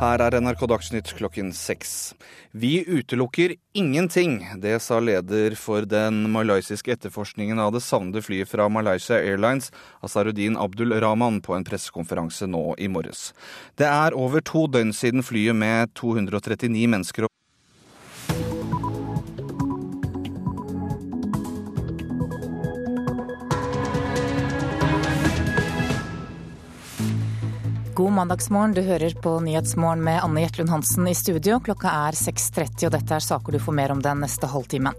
Her er NRK Dagsnytt klokken seks. Vi utelukker ingenting. Det sa leder for den malaysiske etterforskningen av det savnede flyet fra Malaysia Airlines, Asaruddin Abdul Rahman, på en pressekonferanse nå i morges. Det er over to døgn siden flyet med 239 mennesker God mandagsmorgen, du hører på Nyhetsmorgen med Anne Jetlund Hansen i studio. Klokka er 6.30 og dette er saker du får mer om den neste halvtimen.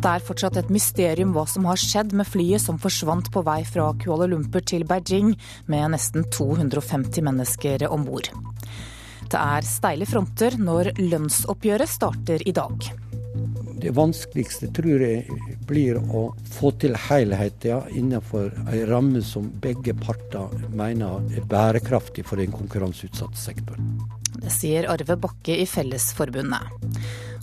Det er fortsatt et mysterium hva som har skjedd med flyet som forsvant på vei fra Kuala Lumpur til Beijing med nesten 250 mennesker om bord. Det er steile fronter når lønnsoppgjøret starter i dag. Det vanskeligste tror jeg blir å få til helheten innenfor en ramme som begge parter mener er bærekraftig for den konkurranseutsatte sektoren. Det sier Arve Bakke i Fellesforbundet.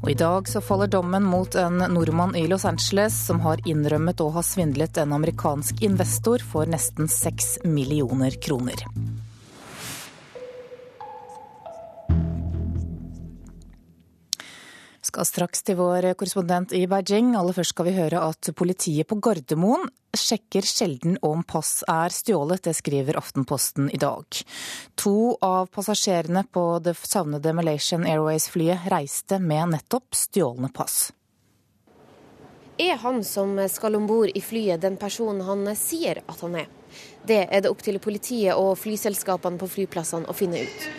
Og I dag så faller dommen mot en nordmann i Los Angeles som har innrømmet å ha svindlet en amerikansk investor for nesten seks millioner kroner. Skal straks til vår korrespondent i Beijing. Aller først skal vi høre at politiet på Gardermoen sjekker sjelden om pass er stjålet. Det skriver Aftenposten i dag. To av passasjerene på det savnede Malaysian Airways-flyet reiste med nettopp stjålne pass. Er han som skal om bord i flyet den personen han sier at han er? Det er det opp til politiet og flyselskapene på flyplassene å finne ut.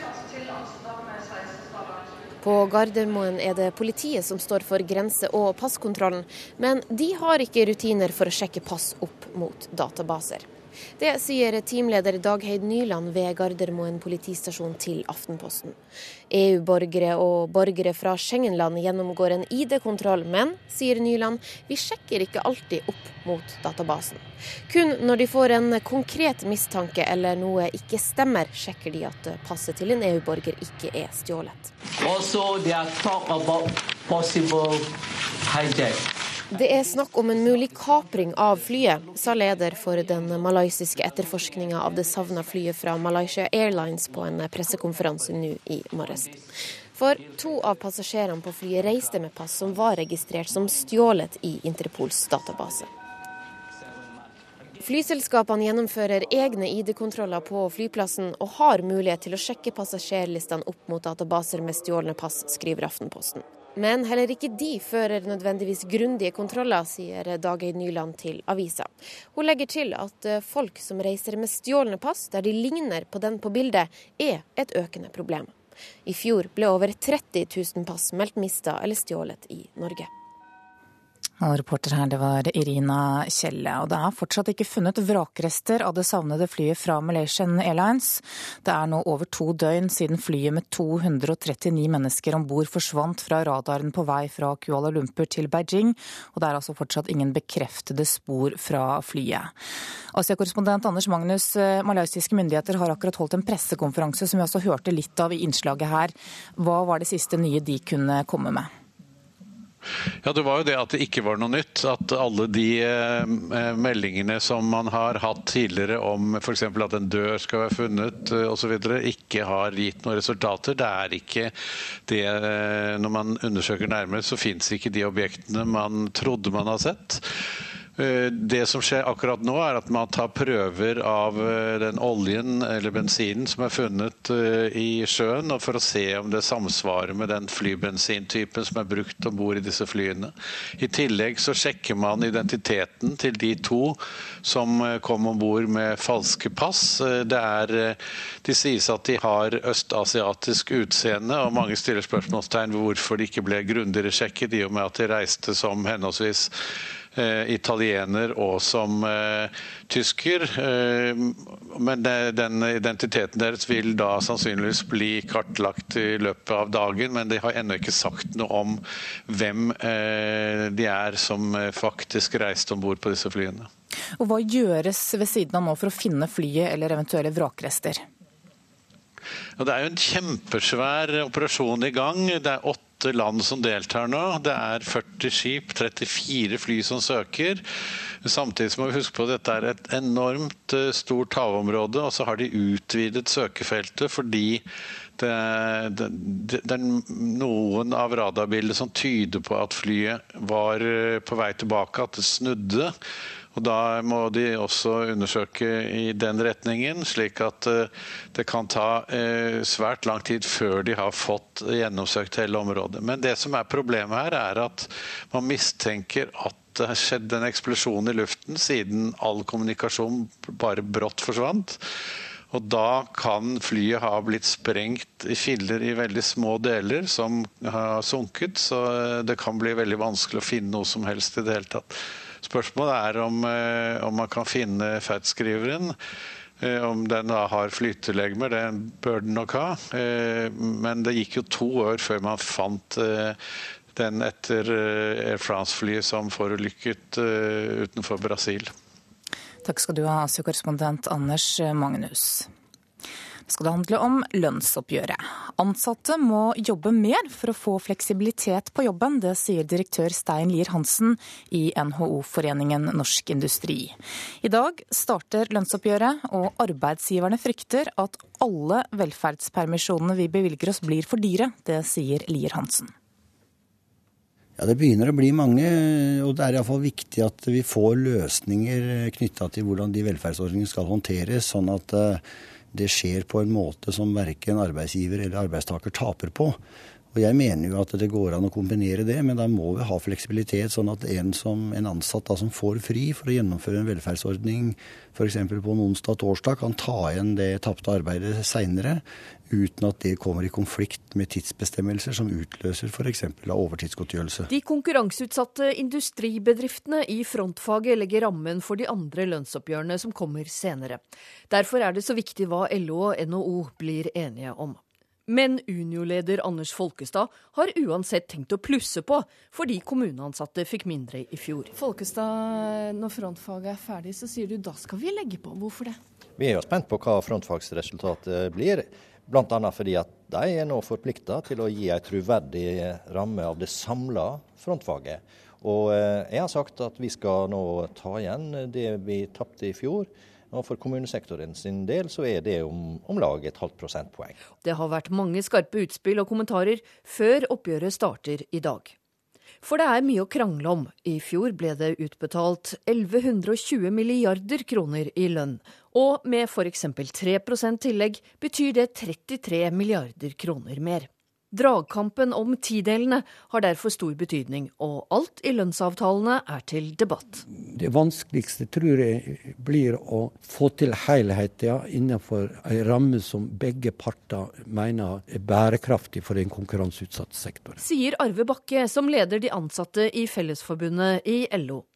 På Gardermoen er det politiet som står for grense- og passkontrollen, men de har ikke rutiner for å sjekke pass opp mot databaser. Det sier teamleder Dagheid Nyland ved Gardermoen politistasjon til Aftenposten. EU-borgere og borgere fra Schengen-land gjennomgår en ID-kontroll, men, sier Nyland, vi sjekker ikke alltid opp mot databasen. Kun når de får en konkret mistanke eller noe ikke stemmer, sjekker de at passet til en EU-borger ikke er stjålet. Also, they are talk about possible hijack. Det er snakk om en mulig kapring av flyet, sa leder for den malaysiske etterforskninga av det savna flyet fra Malaysia Airlines på en pressekonferanse nå i morges. For to av passasjerene på flyet reiste med pass som var registrert som stjålet i Interpols database. Flyselskapene gjennomfører egne ID-kontroller på flyplassen og har mulighet til å sjekke passasjerlistene opp mot databaser med stjålne pass, skriver Aftenposten. Men heller ikke de fører nødvendigvis grundige kontroller, sier Dagøy Nyland til avisa. Hun legger til at eh, folk som reiser med stjålne pass der de ligner på den på bildet, er et økende problem. I fjor ble over 30 000 pass meldt mista eller stjålet i Norge. Og reporter her, det var Irina Kjelle. Og det er fortsatt ikke funnet vrakrester av det savnede flyet fra Malaysian Airlines. Det er nå over to døgn siden flyet med 239 mennesker om bord forsvant fra radaren på vei fra Kuala Lumpur til Beijing, og det er altså fortsatt ingen bekreftede spor fra flyet. Asia-korrespondent Anders Magnus, eh, malaysiske myndigheter har akkurat holdt en pressekonferanse som vi også hørte litt av i innslaget her. Hva var det siste nye de kunne komme med? Ja, Det var jo det at det ikke var noe nytt. At alle de eh, meldingene som man har hatt tidligere om f.eks. at en dør skal være funnet eh, osv., ikke har gitt noen resultater. Det er ikke det eh, Når man undersøker nærmere, så fins ikke de objektene man trodde man har sett. Eh, det som skjer akkurat nå, er at man tar prøver av eh, den oljen eller bensinen som er funnet eh, i sjøen, og for å se om det samsvarer med den flybensintypen som er brukt om bord i disse flyene. I tillegg så sjekker man identiteten til de to som kom om bord med falske pass. Det er, de sies at de har østasiatisk utseende, og mange stiller spørsmålstegn ved hvorfor de ikke ble grundigere sjekket, i og med at de reiste som henholdsvis italiener og som eh, tysker. Eh, men den identiteten deres vil da sannsynligvis bli kartlagt i løpet av dagen, men de har ennå ikke sagt noe om hvem de er som faktisk reiste om bord på disse flyene. Og Hva gjøres ved siden av nå for å finne flyet eller eventuelle vrakrester? Det er jo en kjempesvær operasjon i gang. Det er åtte åtte land som deltar nå. Det er 40 skip, 34 fly som søker. Samtidig må vi huske på at dette er et enormt eh, stort havområde, og så har de utvidet søkefeltet fordi det, det, det, er noen av radarbildene som tyder på at flyet var eh, på vei tilbake, at det snudde. Og Da må de også undersøke i den retningen, slik at eh, det kan ta eh, svært lang tid før de har fått gjennomsøkt hele området. Men det som er problemet her, er at man mistenker at det har skjedd en eksplosjon i luften siden all kommunikasjon bare brått forsvant. Og da kan flyet ha blitt sprengt i filler i veldig små deler som har sunket, så eh, det kan bli veldig vanskelig å finne noe som helst i det hele tatt. Spørsmålet er om, eh, om man kan finne ferdskriveren. Eh, om den da har flytelegmer, det bør den nok ha. Men det gikk jo to år før man fant den etter Air France-flyet som forulykket utenfor Brasil. Takk skal du ha, Asia-korrespondent Anders Magnus Det skal det handle om lønnsoppgjøret. Ansatte må jobbe mer for å få fleksibilitet på jobben. Det sier direktør Stein Lier Hansen i NHO-foreningen Norsk Industri. I dag starter lønnsoppgjøret, og arbeidsgiverne frykter at alle velferdspermisjonene vi bevilger oss blir for dyre. Det sier Lier Hansen. Ja, Det begynner å bli mange, og det er iallfall viktig at vi får løsninger knytta til hvordan de velferdsordningene skal håndteres, sånn at uh, det skjer på en måte som verken arbeidsgiver eller arbeidstaker taper på. Og Jeg mener jo at det går an å kombinere det, men da må vi ha fleksibilitet, sånn at en, som, en ansatt da, som får fri for å gjennomføre en velferdsordning f.eks. på en onsdag og torsdag, kan ta igjen det tapte arbeidet seinere, uten at det kommer i konflikt med tidsbestemmelser som utløser f.eks. av overtidsgodtgjørelse. De konkurranseutsatte industribedriftene i frontfaget legger rammen for de andre lønnsoppgjørene som kommer senere. Derfor er det så viktig hva LO og NHO blir enige om. Men Unio-leder Anders Folkestad har uansett tenkt å plusse på, fordi kommuneansatte fikk mindre i fjor. Folkestad, når frontfaget er ferdig, så sier du da skal vi legge på. Hvorfor det? Vi er jo spent på hva frontfagsresultatet blir. Bl.a. fordi at de er nå forplikta til å gi en troverdig ramme av det samla frontfaget. Og eh, jeg har sagt at vi skal nå ta igjen det vi tapte i fjor. Og For kommunesektoren sin del så er det om, om lag et halvt prosentpoeng. Det har vært mange skarpe utspill og kommentarer før oppgjøret starter i dag. For det er mye å krangle om. I fjor ble det utbetalt 1120 milliarder kroner i lønn, og med f.eks. 3% tillegg betyr det 33 milliarder kroner mer. Dragkampen om tidelene har derfor stor betydning, og alt i lønnsavtalene er til debatt. Det vanskeligste tror jeg blir å få til helheten innenfor en ramme som begge parter mener er bærekraftig for en konkurranseutsatt sektor. Sier Arve Bakke, som leder de ansatte i Fellesforbundet i LO.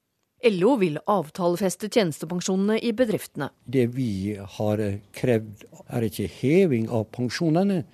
LO vil avtalefeste tjenestepensjonene i bedriftene. Det vi har krevd er ikke heving av pensjonene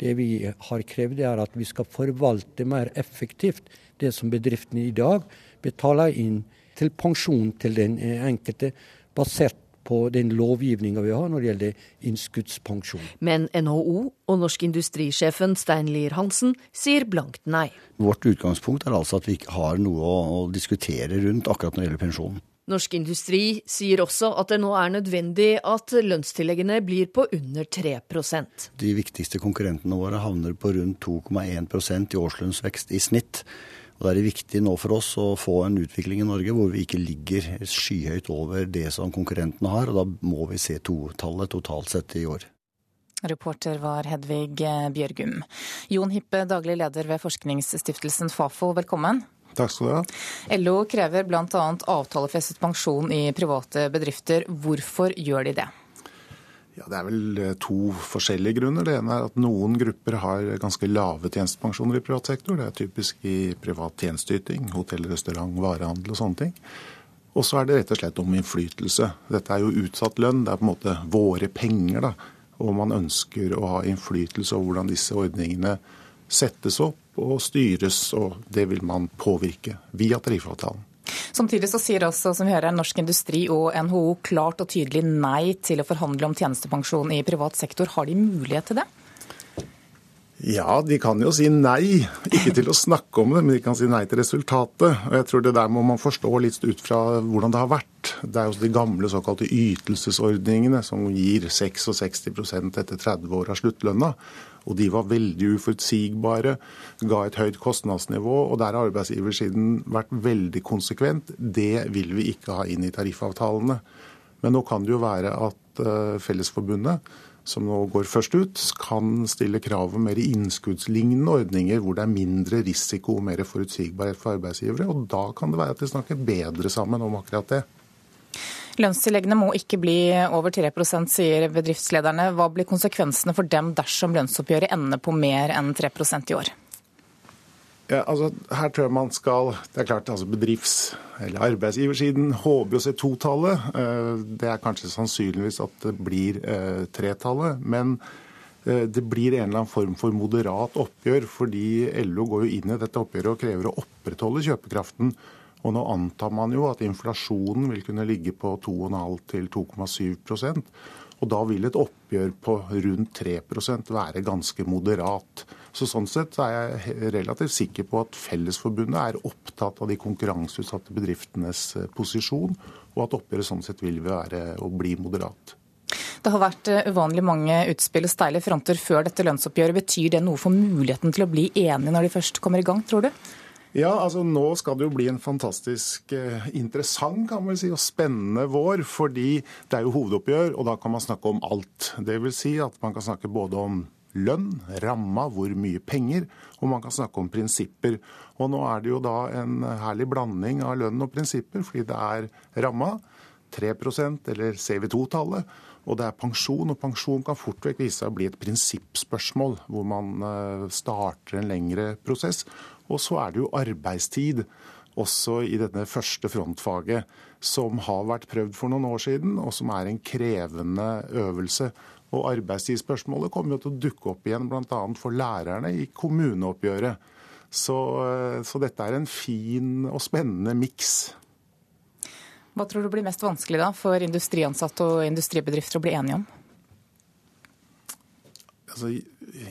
det vi har krevd, er at vi skal forvalte mer effektivt det som bedriftene i dag betaler inn til pensjon til den enkelte, basert på den lovgivninga vi har når det gjelder innskuddspensjon. Men NHO og Norsk Industrisjefen Stein Lier Hansen sier blankt nei. Vårt utgangspunkt er altså at vi ikke har noe å diskutere rundt akkurat når det gjelder pensjon. Norsk Industri sier også at det nå er nødvendig at lønnstilleggene blir på under 3% De viktigste konkurrentene våre havner på rundt 2,1% i årslønnsvekst i snitt. Og Da er det viktig nå for oss å få en utvikling i Norge hvor vi ikke ligger skyhøyt over det som konkurrentene har. og Da må vi se totallet totalt sett i år. Reporter var Hedvig Bjørgum. Jon Hippe, daglig leder ved forskningsstiftelsen Fafo, velkommen. Takk skal du ha. LO krever bl.a. avtalefestet pensjon i private bedrifter. Hvorfor gjør de det? Ja, Det er vel eh, to forskjellige grunner. Det ene er at noen grupper har ganske lave tjenestepensjoner i privat sektor. Det er typisk i privat tjenesteyting, hotell, restaurant, varehandel og sånne ting. Og så er det rett og slett om innflytelse. Dette er jo utsatt lønn. Det er på en måte våre penger. da. Og man ønsker å ha innflytelse over hvordan disse ordningene settes opp og styres, og det vil man påvirke via tariffavtalen. Samtidig så sier også som vi hører, Norsk Industri og NHO klart og tydelig nei til å forhandle om tjenestepensjon i privat sektor. Har de mulighet til det? Ja, de kan jo si nei. Ikke til å snakke om det, men de kan si nei til resultatet. Og jeg tror det der må man forstå litt ut fra hvordan det har vært. Det er jo de gamle såkalte ytelsesordningene som gir 66% etter 30 år av sluttlønna. Og de var veldig uforutsigbare, ga et høyt kostnadsnivå. Og der har arbeidsgiversiden vært veldig konsekvent. Det vil vi ikke ha inn i tariffavtalene. Men nå kan det jo være at eh, Fellesforbundet som nå går først ut, kan stille krav om mer innskuddslignende ordninger hvor det er mindre risiko og mer forutsigbarhet for arbeidsgivere. Og da kan det være at de snakker bedre sammen om akkurat det. Lønnstilleggene må ikke bli over 3% sier bedriftslederne. Hva blir konsekvensene for dem dersom lønnsoppgjøret ender på mer enn 3% i år? Ja, altså, her tror jeg man skal Det er klart, altså bedrifts- eller arbeidsgiversiden håper å se totallet. Eh, det er kanskje sannsynligvis at det blir eh, tretallet. Men eh, det blir en eller annen form for moderat oppgjør, fordi LO går jo inn i dette oppgjøret og krever å opprettholde kjøpekraften. Og nå antar man jo at inflasjonen vil kunne ligge på 2,5 til 2,7% og da vil et oppgjør på rundt 3% være ganske moderat. Så Sånn sett er jeg relativt sikker på at Fellesforbundet er opptatt av de konkurranseutsatte bedriftenes eh, posisjon, og at oppgjøret sånn sett vil være å bli moderat. Det har vært eh, uvanlig mange utspill og steile fronter før dette lønnsoppgjøret. Betyr det noe for muligheten til å bli enige når de først kommer i gang, tror du? Ja, altså Nå skal det jo bli en fantastisk eh, interessant kan man si, og spennende vår. Fordi det er jo hovedoppgjør, og da kan man snakke om alt. Det vil si at man kan snakke både om lønn, ramma, hvor mye penger, og man kan snakke om prinsipper. Og nå er det jo da en herlig blanding av lønn og prinsipper, fordi det er ramma, 3% eller CV2-tallet, og det er pensjon. Og pensjon kan fort vekk vise seg å bli et prinsippspørsmål, hvor man eh, starter en lengre prosess. Og så er det jo arbeidstid, også i denne første frontfaget, som har vært prøvd for noen år siden, og som er en krevende øvelse. Og arbeidstidsspørsmålet kommer jo til å dukke opp igjen bl.a. for lærerne i kommuneoppgjøret. Så, så, dette er en fin og spennende miks. Hva tror du blir mest vanskelig da for industriansatte og industribedrifter å bli enige om? Altså,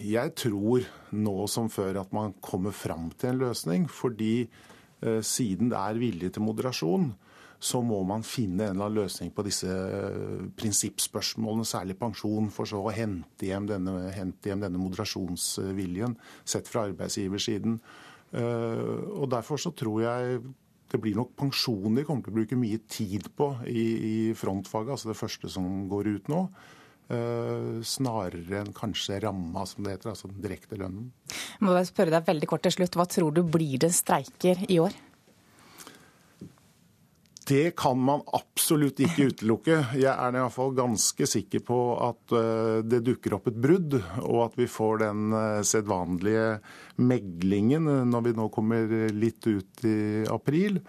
jeg tror nå som før at man kommer fram til en løsning. Fordi eh, siden det er vilje til moderasjon, så må man finne en eller annen løsning på disse eh, prinsippspørsmålene, særlig pensjon, for så å hente hjem denne, hente hjem denne moderasjonsviljen sett fra arbeidsgiversiden. Eh, og Derfor så tror jeg det blir nok pensjon de kommer til å bruke mye tid på i, i frontfaget, altså det første som går ut nå. Uh, snarere enn kanskje ramma, som det heter, altså den direkte lønnen. Må jeg spørre deg veldig kort til slutt, Hva tror du blir det streiker i år? Det kan man absolutt ikke utelukke. Jeg er i hvert fall ganske sikker på at uh, det dukker opp et brudd, og at vi får den uh, sedvanlige meglingen når vi nå kommer litt ut i april.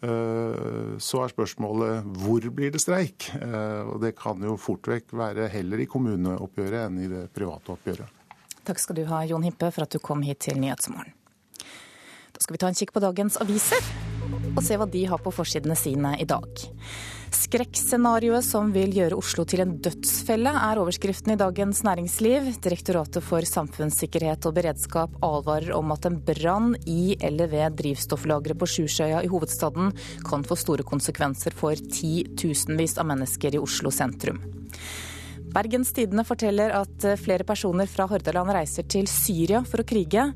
Eh, så er spørsmålet hvor blir det streik? Eh, og det kan jo fort vekk være heller i kommuneoppgjøret enn i det private oppgjøret. Takk skal du ha, Jon Hippe, for at du kom hit til Nyhetsmorgen. Da skal vi ta en kikk på dagens aviser og se hva de har på forsidene sine i dag. Skrekkscenarioet som vil gjøre Oslo til en dødsfelle, er overskriften i Dagens Næringsliv. Direktoratet for samfunnssikkerhet og beredskap advarer om at en brann i eller ved drivstofflageret på Sjusjøya i hovedstaden kan få store konsekvenser for titusenvis av mennesker i Oslo sentrum. Bergens Tidende forteller at eh, flere personer fra Hordaland reiser til Syria for å krige.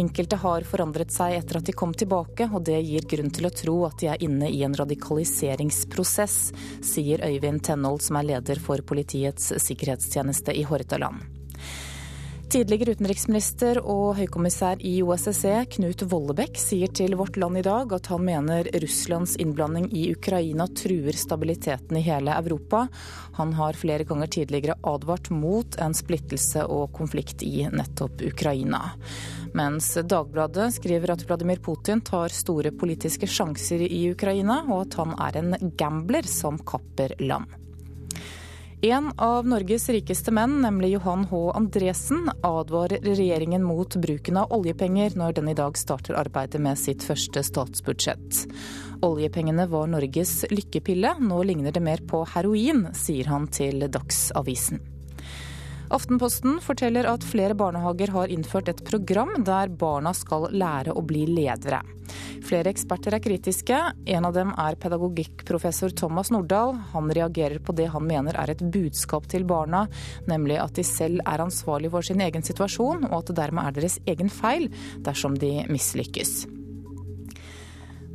Enkelte har forandret seg etter at de kom tilbake, og det gir grunn til å tro at de er inne i en radikaliseringsprosess, sier Øyvind Tenhold, som er leder for Politiets sikkerhetstjeneste i Hordaland. Tidligere utenriksminister og høykommissær i OSSE, Knut Vollebekk, sier til Vårt Land i dag at han mener Russlands innblanding i Ukraina truer stabiliteten i hele Europa. Han har flere ganger tidligere advart mot en splittelse og konflikt i nettopp Ukraina. Mens Dagbladet skriver at Vladimir Putin tar store politiske sjanser i Ukraina, og at han er en gambler som kapper land. En av Norges rikeste menn, nemlig Johan H. Andresen, advarer regjeringen mot bruken av oljepenger når den i dag starter arbeidet med sitt første statsbudsjett. Oljepengene var Norges lykkepille, nå ligner det mer på heroin, sier han til Dagsavisen. Aftenposten forteller at flere barnehager har innført et program der barna skal lære å bli ledere. Flere eksperter er kritiske. En av dem er pedagogikkprofessor Thomas Nordahl. Han reagerer på det han mener er et budskap til barna, nemlig at de selv er ansvarlig for sin egen situasjon, og at det dermed er deres egen feil dersom de mislykkes.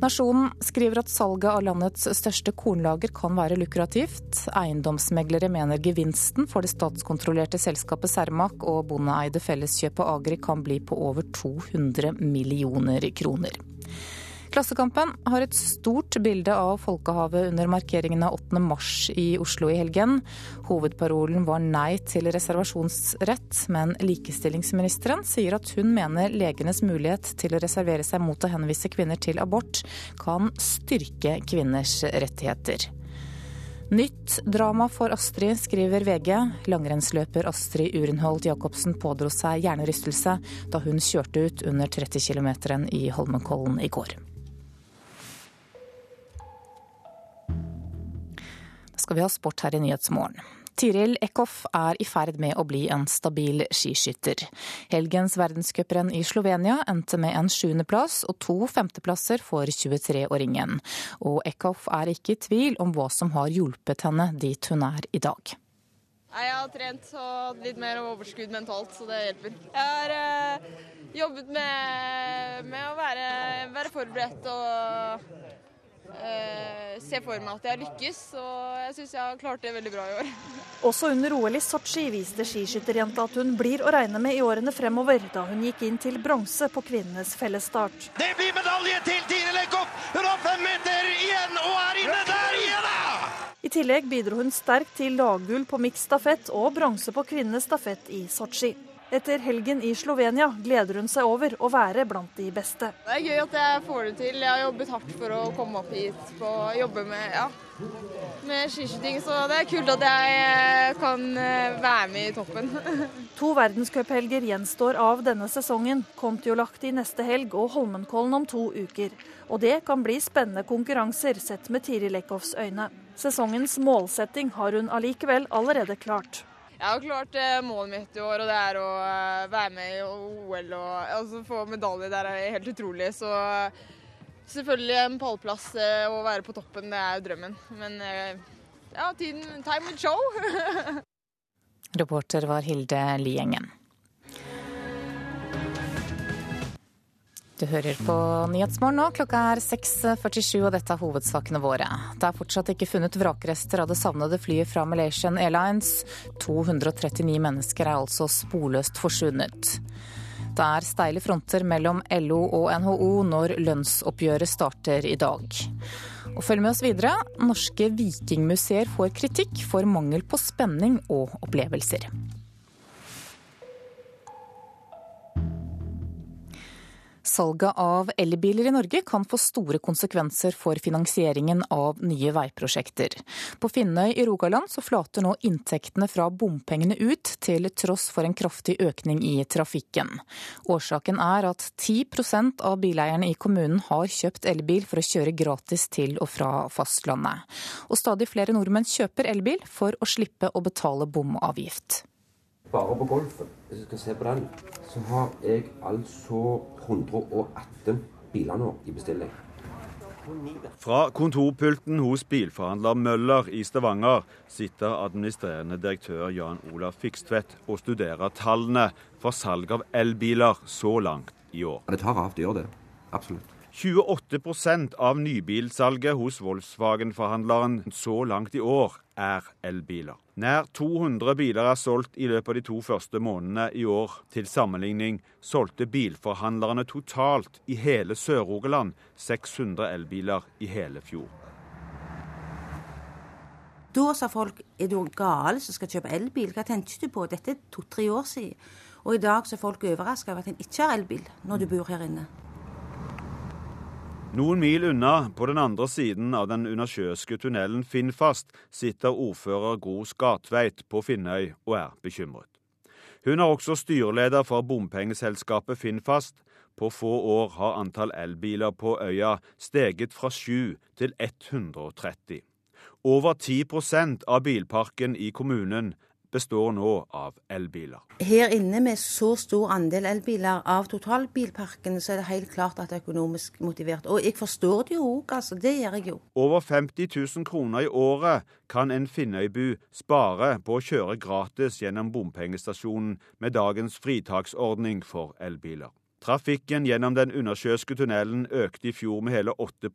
Nasjonen skriver at salget av landets største kornlager kan være lukrativt. Eiendomsmeglere mener gevinsten for det statskontrollerte selskapet Cermaq og bondeeide Felleskjøpet Agri kan bli på over 200 millioner kroner. Klassekampen har et stort bilde av folkehavet under markeringen av 8. mars i Oslo i helgen. Hovedparolen var nei til reservasjonsrett, men likestillingsministeren sier at hun mener legenes mulighet til å reservere seg mot å henvise kvinner til abort kan styrke kvinners rettigheter. Nytt drama for Astrid, skriver VG. Langrennsløper Astrid Urenholt Jacobsen pådro seg hjernerystelse da hun kjørte ut under 30 km i Holmenkollen i går. Skal vi ha sport her i Nyhetsmorgen. Tiril Eckhoff er i ferd med å bli en stabil skiskytter. Helgens verdenscuprenn i Slovenia endte med en sjuendeplass og to femteplasser for 23-åringen. Og Eckhoff er ikke i tvil om hva som har hjulpet henne dit hun er i dag. Jeg har trent og litt mer overskudd mentalt, så det hjelper. Jeg har øh, jobbet med, med å være, være forberedt og eh, se for meg at jeg lykkes. Og jeg syns jeg har klart det veldig bra i år. Også under OL i Sotsji viste skiskytterjenta at hun blir å regne med i årene fremover, da hun gikk inn til bronse på kvinnenes fellesstart. Det blir medalje til Tine Lekhoff! 105 meter igjen, og er inne der igjen, da! I tillegg bidro hun sterkt til laggull på miksstafett og bronse på kvinnenes stafett i Sotsji. Etter helgen i Slovenia gleder hun seg over å være blant de beste. Det er gøy at jeg får det til. Jeg har jobbet hardt for å komme opp hit og jobbe med, ja, med skiskyting, så det er kult at jeg eh, kan eh, være med i toppen. to verdenscuphelger gjenstår av denne sesongen. Kontiolahti neste helg og Holmenkollen om to uker. Og det kan bli spennende konkurranser sett med Tiril Eckhoffs øyne. Sesongens målsetting har hun allikevel allerede klart. Jeg har klart eh, målet mitt i år, og det er å eh, være med i OL og altså, få medalje. Det er helt utrolig. Så selvfølgelig en pallplass eh, og være på toppen, det er jo drømmen. Men ja, tiden, time will show. Reporter var Hilde Liengen. Du hører på Nyhetsmorgen nå. Klokka er 6.47 og dette er hovedsakene våre. Det er fortsatt ikke funnet vrakrester av det savnede flyet fra Malaysian Airlines. 239 mennesker er altså sporløst forsvunnet. Det er steile fronter mellom LO og NHO når lønnsoppgjøret starter i dag. Og følg med oss videre. Norske vikingmuseer får kritikk for mangel på spenning og opplevelser. Salget av elbiler i Norge kan få store konsekvenser for finansieringen av nye veiprosjekter. På Finnøy i Rogaland så flater nå inntektene fra bompengene ut, til tross for en kraftig økning i trafikken. Årsaken er at 10% av bileierne i kommunen har kjøpt elbil for å kjøre gratis til og fra fastlandet. Og stadig flere nordmenn kjøper elbil for å slippe å betale bomavgift. Bare på Golfen, hvis du skal se på den, så har jeg altså 118 biler nå i bestilling. Fra kontorpulten hos bilforhandler Møller i Stavanger sitter administrerende direktør Jan Olav Fikstvedt og studerer tallene for salg av elbiler så langt i år. Det tar av, det gjør det. Absolutt. 28% av nybilsalget hos Volkswagen-forhandleren så langt i år er elbiler. Nær 200 biler er solgt i løpet av de to første månedene i år. Til sammenligning solgte bilforhandlerne totalt i hele Sør-Rogaland 600 elbiler i hele fjor. Da sa folk er du gal som skal kjøpe elbil, hva tenkte du på? Dette er to-tre år siden. Og i dag så er folk overraska over at en ikke har elbil når du bor her inne. Noen mil unna, på den andre siden av den undersjøiske tunnelen Finnfast, sitter ordfører Gro Skatveit på Finnøy og er bekymret. Hun er også styreleder for bompengeselskapet Finnfast. På få år har antall elbiler på øya steget fra 7 til 130. Over 10% av bilparken i kommunen består nå av elbiler. Her inne med så stor andel elbiler av totalbilparken, så er det helt klart at det er økonomisk motivert. Og jeg forstår det jo òg, altså. Det gjør jeg jo. Over 50 000 kroner i året kan en Finnøybu spare på å kjøre gratis gjennom bompengestasjonen med dagens fritaksordning for elbiler. Trafikken gjennom den undersjøiske tunnelen økte i fjor med hele 8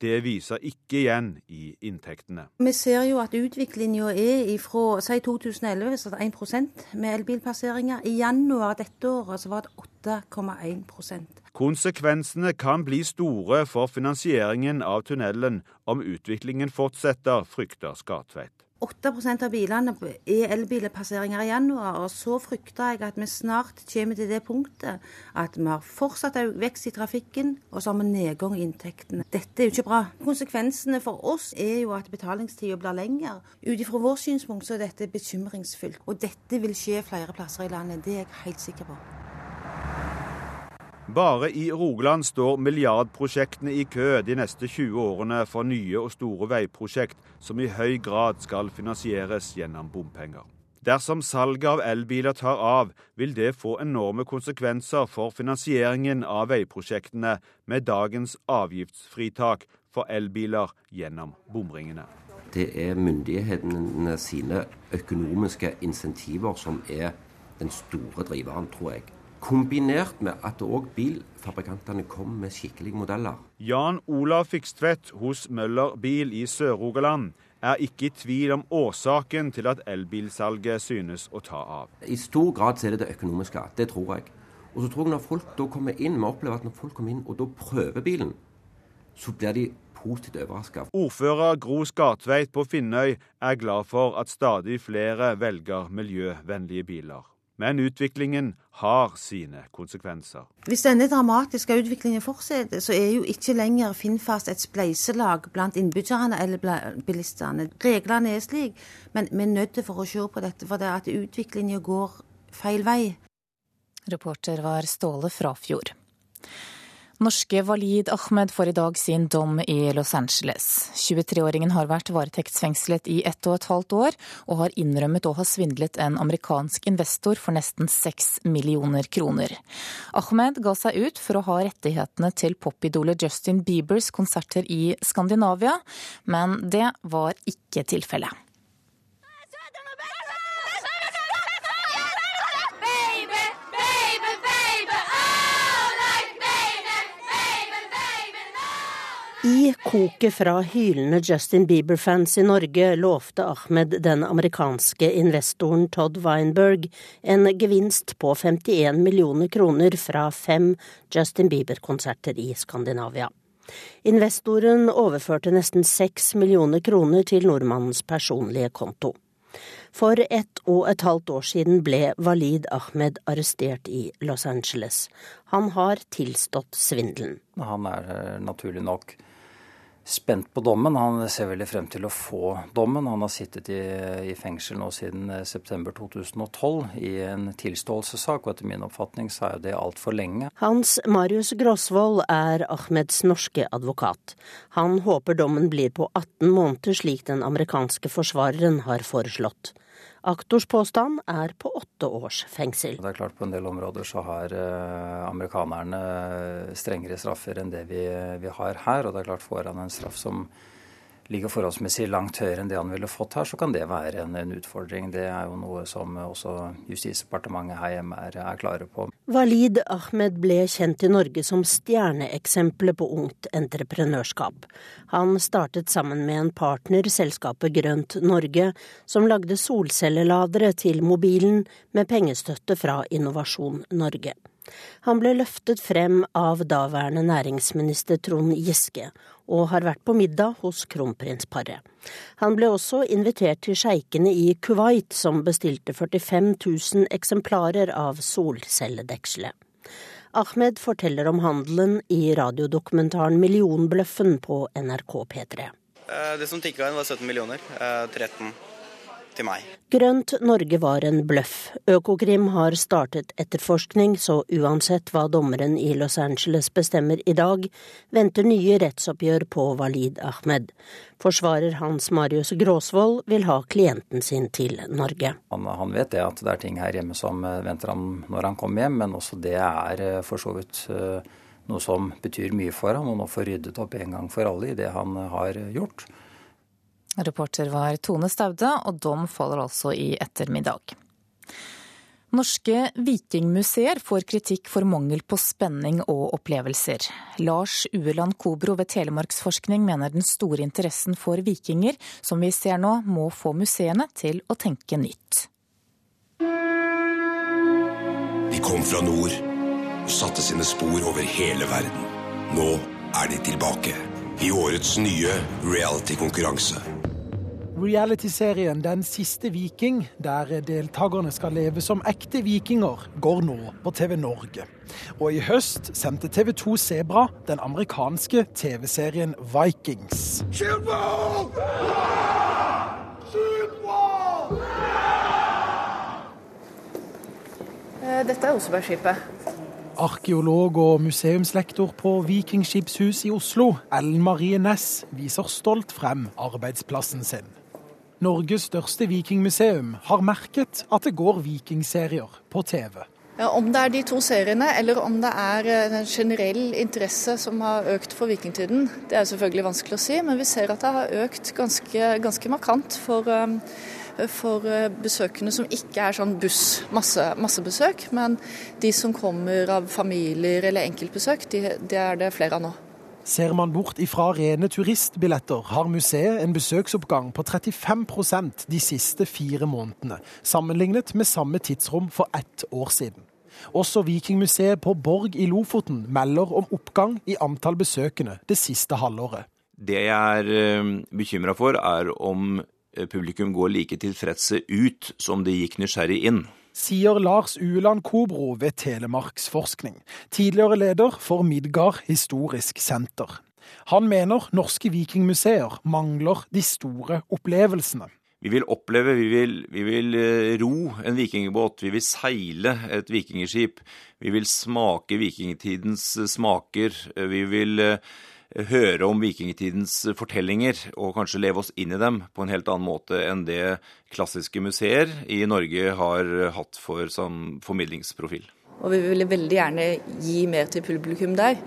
det viser ikke igjen i inntektene. Vi ser jo at utviklinga er fra si 2011 så det 1% med elbilpasseringer. I januar dette året så var det 8,1% Konsekvensene kan bli store for finansieringen av tunnelen om utviklingen fortsetter, frykter Skartveit. 8 av bilene er elbilpasseringer i januar. Og så frykter jeg at vi snart kommer til det punktet at vi har fortsatt vekst i trafikken, og så har vi nedgang i inntektene. Dette er jo ikke bra. Konsekvensene for oss er jo at betalingstida blir lengre. Ut ifra vårt synspunkt så er dette bekymringsfullt. Og dette vil skje flere plasser i landet. Det er jeg helt sikker på. Bare i Rogaland står milliardprosjektene i kø de neste 20 årene for nye og store veiprosjekt som i høy grad skal finansieres gjennom bompenger. Dersom salget av elbiler tar av, vil det få enorme konsekvenser for finansieringen av veiprosjektene med dagens avgiftsfritak for elbiler gjennom bomringene. Det er myndighetene sine økonomiske insentiver som er den store driveren, tror jeg. Kombinert med at òg bilfabrikantene kom med skikkelige modeller. Jan Olav Fikstvedt hos Møller Bil i Sør-Rogaland er ikke i tvil om årsaken til at elbilsalget synes å ta av. I stor grad er det det økonomiske. Det tror jeg. Og så tror jeg når folk da kommer inn, vi opplever at når folk kommer inn og da prøver bilen, så blir de positivt overraska. Ordfører Gro Skartveit på Finnøy er glad for at stadig flere velger miljøvennlige biler. Men utviklingen har sine konsekvenser. Hvis denne dramatiske utviklingen fortsetter, så er jo ikke lenger Finnfast et spleiselag blant innbyggerne eller bilistene. Reglene er slik, men vi er nødt for å se på dette, for det at utviklingen går feil vei. Reporter var Ståle Frafjord. Norske Walid Ahmed får i dag sin dom i Los Angeles. 23-åringen har vært varetektsfengslet i ett og et halvt år, og har innrømmet å ha svindlet en amerikansk investor for nesten seks millioner kroner. Ahmed ga seg ut for å ha rettighetene til popidolet Justin Biebers konserter i Skandinavia, men det var ikke tilfellet. I koket fra hylende Justin Bieber-fans i Norge lovte Ahmed den amerikanske investoren Todd Weinberg en gevinst på 51 millioner kroner fra fem Justin Bieber-konserter i Skandinavia. Investoren overførte nesten seks millioner kroner til nordmannens personlige konto. For ett og et halvt år siden ble Walid Ahmed arrestert i Los Angeles. Han har tilstått svindelen. Han er eh, naturlig nok spent på dommen. Han ser veldig frem til å få dommen. Han har sittet i, i fengsel nå siden eh, september 2012 i en tilståelsessak, og etter min oppfatning så er det altfor lenge. Hans Marius Grosvold er Ahmeds norske advokat. Han håper dommen blir på 18 måneder, slik den amerikanske forsvareren har foreslått. Aktors påstand er på åtte års fengsel. Det er klart På en del områder så har eh, amerikanerne strengere straffer enn det vi, vi har her. Og det er klart får han en straff som ligger forholdsmessig langt høyere enn det han ville fått her, så kan det være en, en utfordring. Det er jo noe som også Justisdepartementet her hjemme er, er, klare på. Walid Ahmed ble kjent i Norge som stjerneeksempelet på ungt entreprenørskap. Han startet sammen med en partner, selskapet Grønt Norge, som lagde solcelleladere til mobilen med pengestøtte fra Innovasjon Norge. Han ble løftet frem av daværende næringsminister Trond Giske, og har vært på middag hos kronprinsparet. Han ble også invitert til sjeikene i Kuwait, som bestilte 45 000 eksemplarer av solcelledekselet. Ahmed forteller om handelen i radiodokumentaren Millionbløffen på NRK P3. Eh, det som tikka inn, var 17 millioner. 13 til meg. Grønt Norge var en bløff. Økokrim har startet etterforskning, så uansett hva dommeren i Los Angeles bestemmer i dag, venter nye rettsoppgjør på Walid Ahmed. Forsvarer Hans Marius Gråsvold vil ha klienten sin til Norge. Han, han, vet det at det er ting her hjemme som eh, venter ham når han kommer hjem, men også det er eh, for så vidt eh, noe som betyr mye for ham, og nå får ryddet opp en gang for alle i det han har gjort. Reporter var Tone Staude, og dom faller altså i ettermiddag. Norske vikingmuseer får kritikk for mangel på spenning og opplevelser. Lars Ueland Kobro ved Telemarksforskning mener den store interessen for vikinger som vi ser nå, må få museene til å tenke nytt. De kom fra nord og satte sine spor over hele verden. Nå er de tilbake i årets nye reality-konkurranse. Reality-serien Den siste viking, der deltakerne skal leve som ekte vikinger, går nå på TV Norge. Og i høst sendte TV 2 Sebra den amerikanske TV-serien Vikings. Skyt mål! Skyt mål! Eh, dette er Osebergskipet. Arkeolog og museumslektor på Vikingskipshus i Oslo, Ellen Marie Næss, viser stolt frem arbeidsplassen sin. Norges største vikingmuseum har merket at det går vikingserier på TV. Om det er de to seriene, eller om det er eh, en generell interesse som har økt for vikingtiden, det er selvfølgelig vanskelig å si. Men vi ser at det har økt ganske, ganske markant for, eh, for eh, besøkende som ikke er sånn buss, masse, massebesøk. Men de som kommer av familier eller enkeltbesøk, de, det er det flere av nå. Ser man bort ifra rene turistbilletter, har museet en besøksoppgang på 35% de siste fire månedene, sammenlignet med samme tidsrom for ett år siden. Også Vikingmuseet på Borg i Lofoten melder om oppgang i antall besøkende det siste halvåret. Det jeg er bekymra for, er om publikum går like tilfredse ut som de gikk nysgjerrig inn sier Lars Uland Kobro ved Telemarksforskning, tidligere leder for Midgard historisk senter. Han mener norske vikingmuseer mangler de store opplevelsene. Vi vil oppleve, vi vil, vi vil ro en vikingbåt, vi vil seile et vikingskip. Vi vil smake vikingtidens smaker. Vi vil høre om vikingtidens fortellinger og kanskje leve oss inn i dem på en helt annen måte enn det klassiske museer i Norge har hatt for sånn formidlingsprofil. Og vi ville veldig gjerne gi mer til publikum der.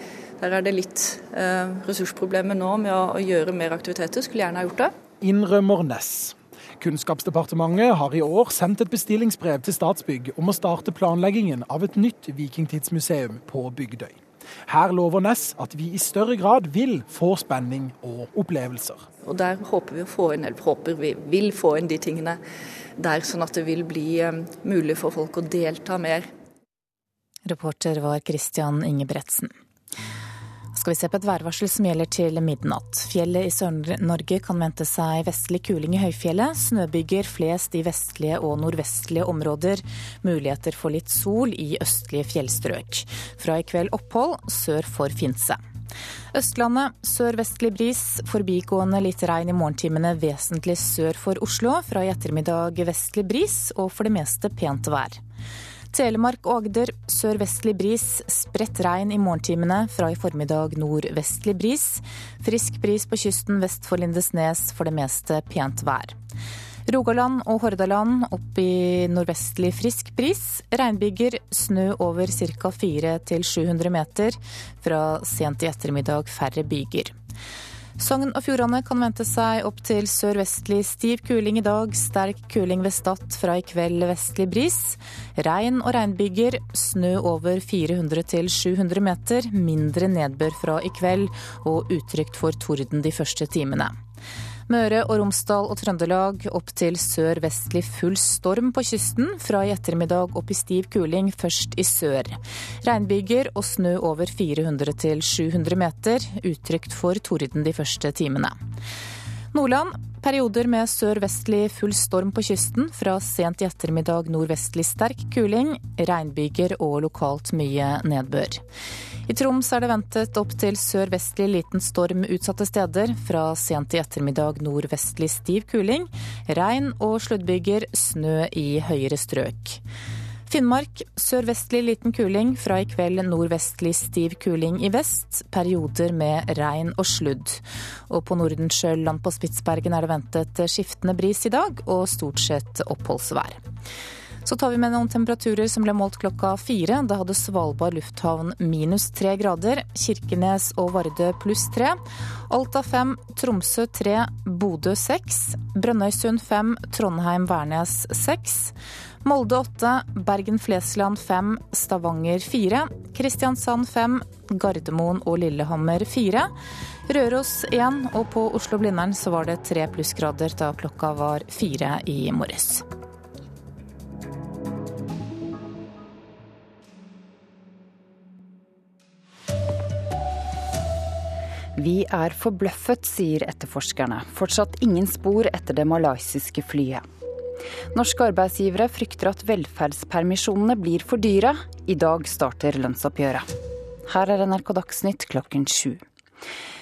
Der er det litt eh, ressursproblemer nå med å, å, gjøre mer aktiviteter. Skulle gjerne ha gjort det. Innrømmer Ness. Kunnskapsdepartementet har i år sendt et bestillingsbrev til Statsbygg om å starte planleggingen av et nytt vikingtidsmuseum på Bygdøy. Her lover Ness at vi i større grad vil få spenning og opplevelser. Og Der håper vi å få inn, eller håper vi vil få inn de tingene der, sånn at det vil bli um, mulig for folk å delta mer. Reporter var Christian Ingebretsen skal vi se på et værvarsel som gjelder til midnatt. Fjellet i Sør-Norge kan vente seg vestlig kuling i høyfjellet. Snøbyger flest i vestlige og nordvestlige områder. Muligheter for litt sol i østlige fjellstrøk. Fra i kveld opphold sør for Finse. Østlandet sørvestlig bris, forbigående litt regn i morgentimene vesentlig sør for Oslo. Fra i ettermiddag vestlig bris og for det meste pent vær. Telemark og Agder sørvestlig bris, spredt regn i morgentimene. Fra i formiddag nordvestlig bris. Frisk bris på kysten vest for Lindesnes, for det meste pent vær. Rogaland og Hordaland opp i nordvestlig frisk bris. Regnbyger, snø over ca. 400-700 meter. Fra sent i ettermiddag færre byger. Sogn og Fjordane kan vente seg opp til sørvestlig stiv kuling i dag. Sterk kuling ved Stad fra i kveld vestlig bris. Regn og regnbyger. Snø over 400 til 700 meter. Mindre nedbør fra i kveld og utrygt for torden de første timene. Møre og Romsdal og Trøndelag opp til sør-vestlig full storm på kysten. Fra i ettermiddag opp i stiv kuling, først i sør. Regnbyger og snø over 400 til 700 meter. Utrygt for torden de første timene. Nordland Perioder med sørvestlig full storm på kysten. Fra sent i ettermiddag nordvestlig sterk kuling. Regnbyger og lokalt mye nedbør. I Troms er det ventet opp til sørvestlig liten storm utsatte steder. Fra sent i ettermiddag nordvestlig stiv kuling. Regn og sluddbyger, snø i høyere strøk. Finnmark sørvestlig liten kuling. Fra i kveld nordvestlig stiv kuling i vest. Perioder med regn og sludd. Og på Nordensjøland på Spitsbergen er det ventet skiftende bris i dag, og stort sett oppholdsvær. Så tar vi med noen temperaturer som ble målt klokka fire. Da hadde Svalbard lufthavn minus tre grader. Kirkenes og Vardø pluss tre. Alta fem, Tromsø tre, Bodø seks. Brønnøysund fem, Trondheim-Værnes seks. Molde 8, Bergen-Flesland 5, Stavanger 4, Kristiansand 5, Gardermoen og Lillehammer 4. Røros 1, og på Oslo-Blindern så var det tre plussgrader da klokka var fire i morges. Vi er forbløffet, sier etterforskerne. Fortsatt ingen spor etter det malaysiske flyet. Norske arbeidsgivere frykter at velferdspermisjonene blir for dyre. I dag starter lønnsoppgjøret. Her er NRK Dagsnytt klokken sju.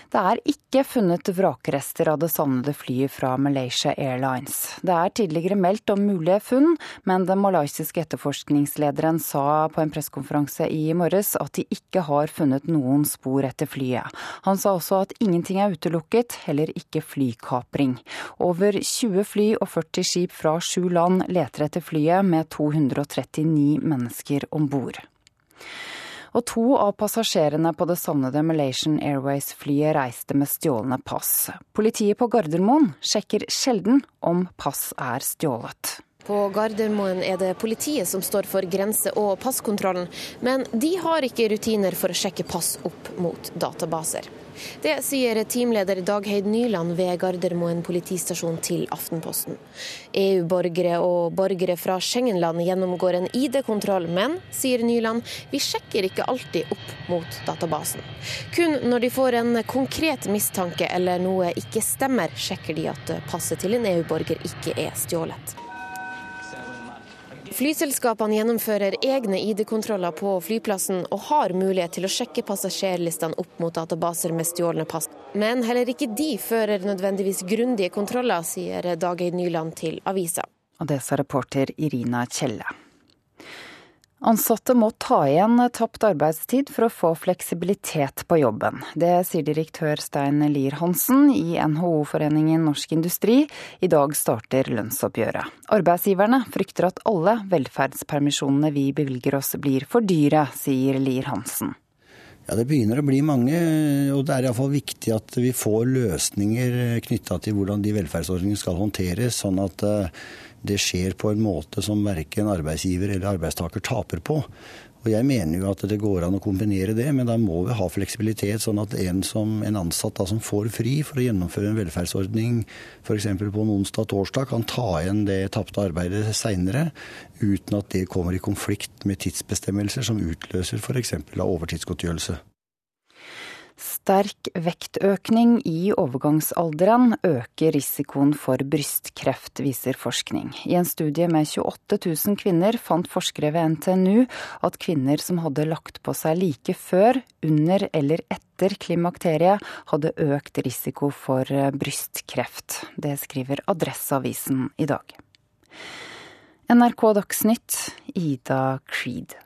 Det er ikke funnet vrakrester av det savnede flyet fra Malaysia Airlines. Det er tidligere meldt om mulige funn, men den malaysiske etterforskningslederen sa på en pressekonferanse i morges at de ikke har funnet noen spor etter flyet. Han sa også at ingenting er utelukket, heller ikke flykapring. Over 20 fly og 40 skip fra sju land leter etter flyet med 239 mennesker om bord og to av passasjerene på det savnede Malaysian Airways-flyet reiste med stjålne pass. Politiet på Gardermoen sjekker sjelden om pass er stjålet. På Gardermoen er det politiet som står for grense- og passkontrollen, men de har ikke rutiner for å sjekke pass opp mot databaser. Det sier teamleder Dagheid Nyland ved Gardermoen politistasjon til Aftenposten. EU-borgere og borgere fra Schengen-land gjennomgår en ID-kontroll, men, sier Nyland, vi sjekker ikke alltid opp mot databasen. Kun når de får en konkret mistanke eller noe ikke stemmer, sjekker de at passet til en EU-borger ikke er stjålet. Flyselskapene gjennomfører egne ID-kontroller på flyplassen og har mulighet til å sjekke passasjerlistene opp mot databaser med stjålne pass. Men heller ikke de fører nødvendigvis grundige kontroller, sier Dageid Nyland til avisa. Og det sa reporter Irina Kjelle. Ansatte må ta igjen tapt arbeidstid for å få fleksibilitet på jobben. Det sier direktør Stein Lier Hansen i NHO-foreningen Norsk Industri. I dag starter lønnsoppgjøret. Arbeidsgiverne frykter at alle velferdspermisjonene vi bevilger oss blir for dyre, sier Lier Hansen. Ja, Det begynner å bli mange, og det er iallfall viktig at vi får løsninger knytta til hvordan de velferdsordningene skal håndteres, sånn at eh, det skjer på en måte som verken arbeidsgiver eller arbeidstaker taper på. Og Jeg mener jo at det går an å kombinere det, men da må vi ha fleksibilitet, sånn at en, som, en ansatt da, som får fri for å gjennomføre en velferdsordning f.eks. på en onsdag-torsdag, kan ta igjen det tapte arbeidet seinere, uten at det kommer i konflikt med tidsbestemmelser som utløser f.eks. av overtidsgodtgjørelse. Sterk vektøkning i overgangsalderen øker risikoen for brystkreft, viser forskning. I en studie med 28 000 kvinner fant forskere ved NTNU at kvinner som hadde lagt på seg like før, under eller etter klimakteriet, hadde økt risiko for brystkreft. Det skriver Adresseavisen i dag. NRK Dagsnytt, Ida Creed.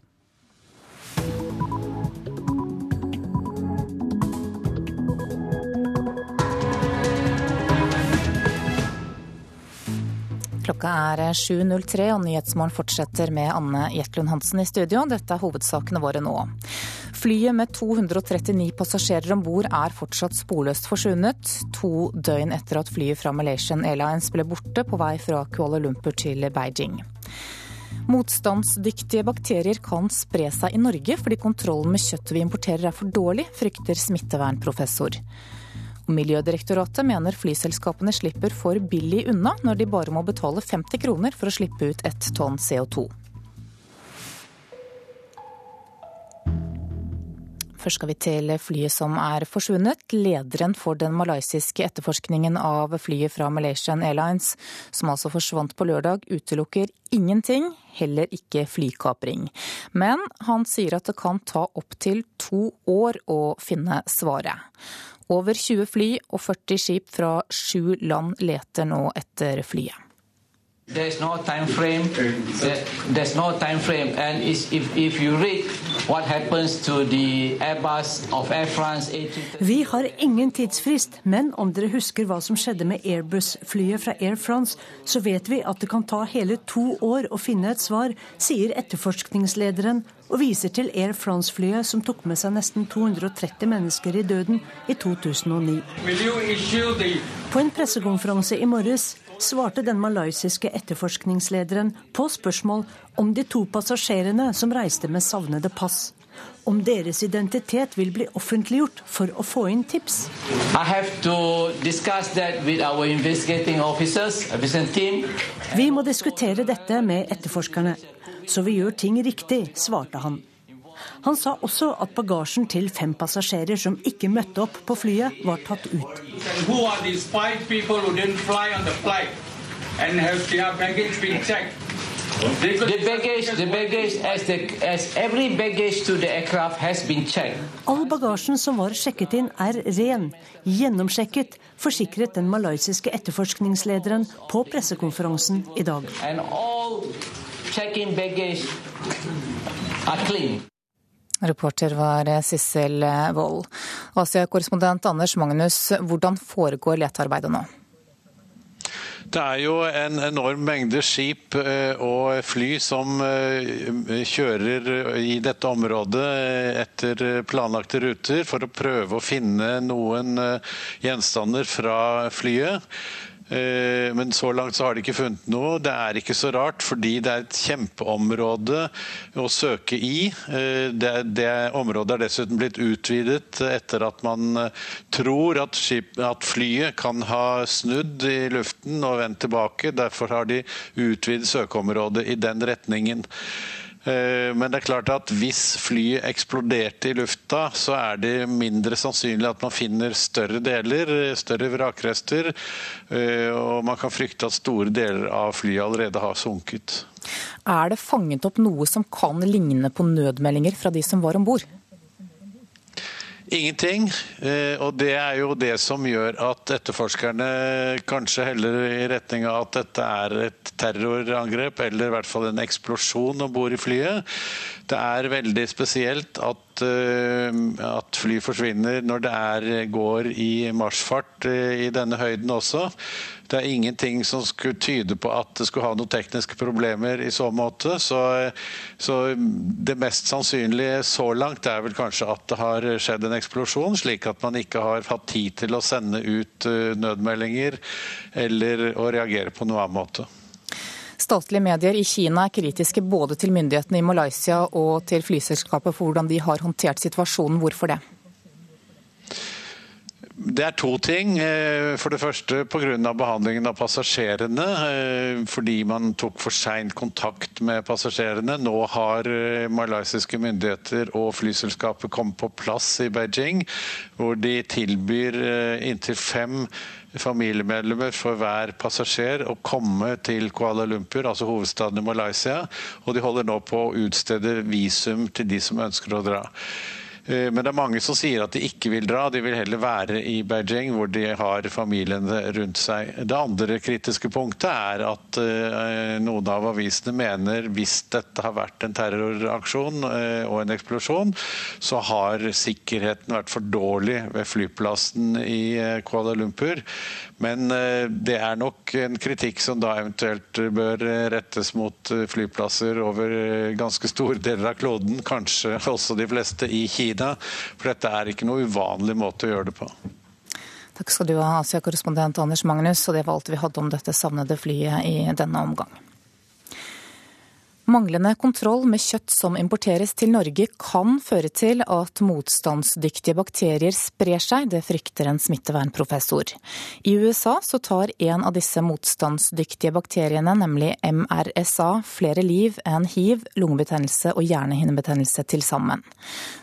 Klokka er 7.03 og Nyhetsmorgen fortsetter med Anne Jetlund Hansen i studio. Dette er hovedsakene våre nå. Flyet med 239 passasjerer om bord er fortsatt sporløst forsvunnet. To døgn etter at flyet fra Malaysian Airlines ble borte på vei fra Kuala Lumpur til Beijing. Motstandsdyktige bakterier kan spre seg i Norge fordi kontrollen med kjøttet vi importerer er for dårlig, frykter smittevernprofessor. Miljødirektoratet mener flyselskapene slipper for billig unna når de bare må betale 50 kroner for å slippe ut ett tonn CO2. Først skal vi til flyet som er forsvunnet. Lederen for den malaysiske etterforskningen av flyet fra Malaysian Airlines, som altså forsvant på lørdag, utelukker ingenting, heller ikke flykapring. Men han sier at det kan ta opptil to år å finne svaret. Over 20 fly og 40 skip fra sju land leter nå etter flyet. There's no time frame. There's no time frame. And if, if you read what happens to the Airbus of Air France Vi har ingen tidsfrist, men om dere husker hva som skjedde med Airbus-flyet fra Air France, så vet vi at det kan ta hele to år å finne et svar, sier etterforskningslederen og viser til Air France-flyet som tok med seg nesten 230 mennesker i døden i 2009. På en pressekonferanse i morges svarte den malaysiske etterforskningslederen på spørsmål om de to passasjerene som reiste med savnede pass. Om deres identitet vil bli offentliggjort for å få inn tips. Vi må diskutere dette med etterforskerne, så vi gjør ting riktig, svarte han. Han sa også at bagasjen til fem passasjerer som ikke møtte opp på flyet, var tatt ut. All bagasjen som var sjekket inn, er ren, gjennomsjekket, forsikret den malaysiske etterforskningslederen på pressekonferansen i dag. Reporter var Sissel Wold. Asia-korrespondent Anders Magnus, hvordan foregår letearbeidet nå? Det er jo en enorm mengde skip eh, og fly som eh, kjører i dette området etter planlagte ruter for å prøve å finne noen eh, gjenstander fra flyet. Eh, men så langt så har de ikke funnet noe. Det er ikke så rart, fordi det er et kjempeområde å søke i. Eh, det, det området er dessuten blitt utvidet etter at man eh, tror at, skip, at, flyet kan ha snudd i luften og vendt tilbake. Derfor har de utvidet søkeområdet i den retningen. Eh, men det er klart at hvis flyet eksploderte i lufta, så er det mindre sannsynlig at man finner større deler, større vrakrester. Eh, og man kan frykte at store deler av flyet allerede har sunket. Er det fanget opp noe som kan ligne på nødmeldinger fra de som var om bord? Ingenting. Eh, og det er jo det som gjør at etterforskerne kanskje heller i retning av at dette er et terrorangrep, eller i hvert fall en eksplosjon om bord i flyet. Det er veldig spesielt at, eh, at fly forsvinner når det er, går i marsjfart eh, i denne høyden også. Det er ingenting som skulle tyde på at det skulle ha noen tekniske problemer i så måte. Så, så, det mest sannsynlige så langt er vel kanskje at det har skjedd en eksplosjon, slik at man ikke har hatt tid til å sende ut eh, nødmeldinger eller å reagere på noen annen måte. Statlige medier i Kina er kritiske både til myndighetene i Malaysia og til flyselskapet for hvordan de har håndtert situasjonen. Hvorfor det? Det er to ting. Eh, for det første pga. behandlingen av passasjerene. Eh, fordi man tok for seint kontakt med passasjerene. Nå har eh, malaysiske myndigheter og flyselskapet kommet på plass i Beijing, hvor de tilbyr inntil fem familiemedlemmer for hver passasjer å komme til Kuala Lumpur, altså hovedstaden i Malaysia. Og de holder nå på å utstede visum til de som ønsker å dra. Eh, men det er mange som sier at de ikke vil dra, de vil heller være i Beijing hvor de har familiene rundt seg. Det andre kritiske punktet er at eh, noen av avisene mener hvis dette har vært en terroraksjon eh, og en eksplosjon, så har sikkerheten vært for dårlig ved flyplassen i Kuala Lumpur. Men det er nok en kritikk som da eventuelt bør rettes mot flyplasser over ganske store deler av kloden, kanskje også de fleste i Kina. For dette er ikke noe uvanlig måte å gjøre det på. Takk skal du ha, Asia-korrespondent Anders Magnus. Og det var alt vi hadde om dette savnede flyet i denne omgang. Manglende kontroll med kjøtt som importeres til Norge kan føre til at motstandsdyktige bakterier sprer seg, det frykter en smittevernprofessor. I USA så tar en av disse motstandsdyktige bakteriene, nemlig MRSA, flere liv enn hiv, lungebetennelse og hjernehinnebetennelse til sammen.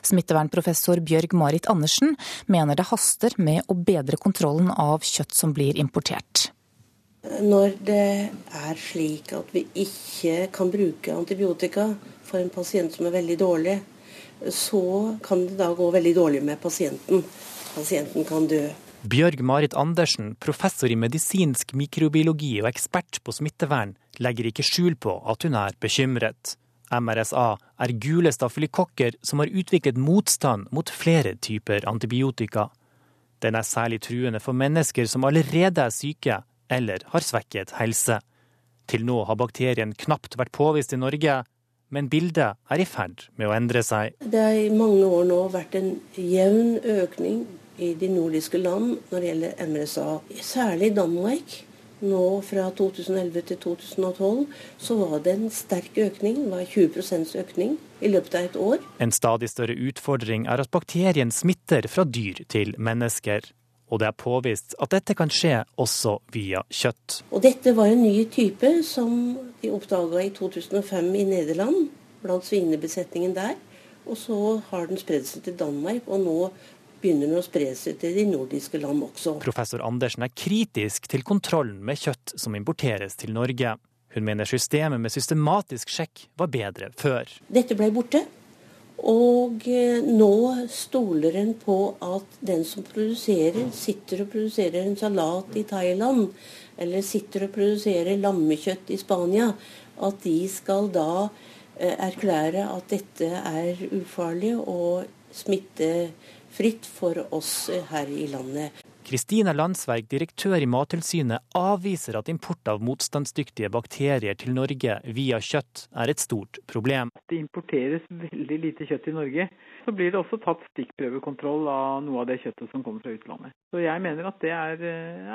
Smittevernprofessor Bjørg Marit Andersen mener det haster med å bedre kontrollen av kjøtt som blir importert. Når det er slik at vi ikke kan bruke antibiotika for en pasient som er veldig dårlig, så kan det da gå veldig dårlig med pasienten. Pasienten kan dø. Bjørg Marit Andersen, professor i medisinsk mikrobiologi og ekspert på smittevern, legger ikke skjul på at hun er bekymret. MRSA er gule stafylokokker som har utviklet motstand mot flere typer antibiotika. Den er særlig truende for mennesker som allerede er syke, eller har svekket helse. Til nå har bakterien knapt vært påvist i Norge, men bildet er i ferd med å endre seg. Det har i mange år nå vært en jevn økning i de nordiske land når det gjelder MRSA. Særlig Danmark. Nå fra 2011 til 2012 så var det en sterk økning. Det var 20% økning i løpet av et år. En stadig større utfordring er at bakterien smitter fra dyr til mennesker og det er påvist at dette kan skje også via kjøtt. Og Dette var en ny type som de oppdaga i 2005 i Nederland, blant svinebesetningen der. Og så har den spredd seg til Danmark, og nå begynner den å spre seg til de nordiske land også. Professor Andersen er kritisk til kontrollen med kjøtt som importeres til Norge. Hun mener systemet med systematisk sjekk var bedre før. Dette ble borte. Og eh, nå stoler en på at den som produserer, sitter og produserer en salat i Thailand, eller sitter og produserer lammekjøtt i Spania, at de skal da eh, erklære at dette er ufarlig og smittefritt for oss her i landet. Kristina Landsverk, direktør i Mattilsynet, avviser at import av motstandsdyktige bakterier til Norge via kjøtt er et stort problem. Det importeres veldig lite kjøtt i Norge. Så blir det også tatt stikkprøvekontroll av noe av det kjøttet som kommer fra utlandet. Så jeg mener at det er,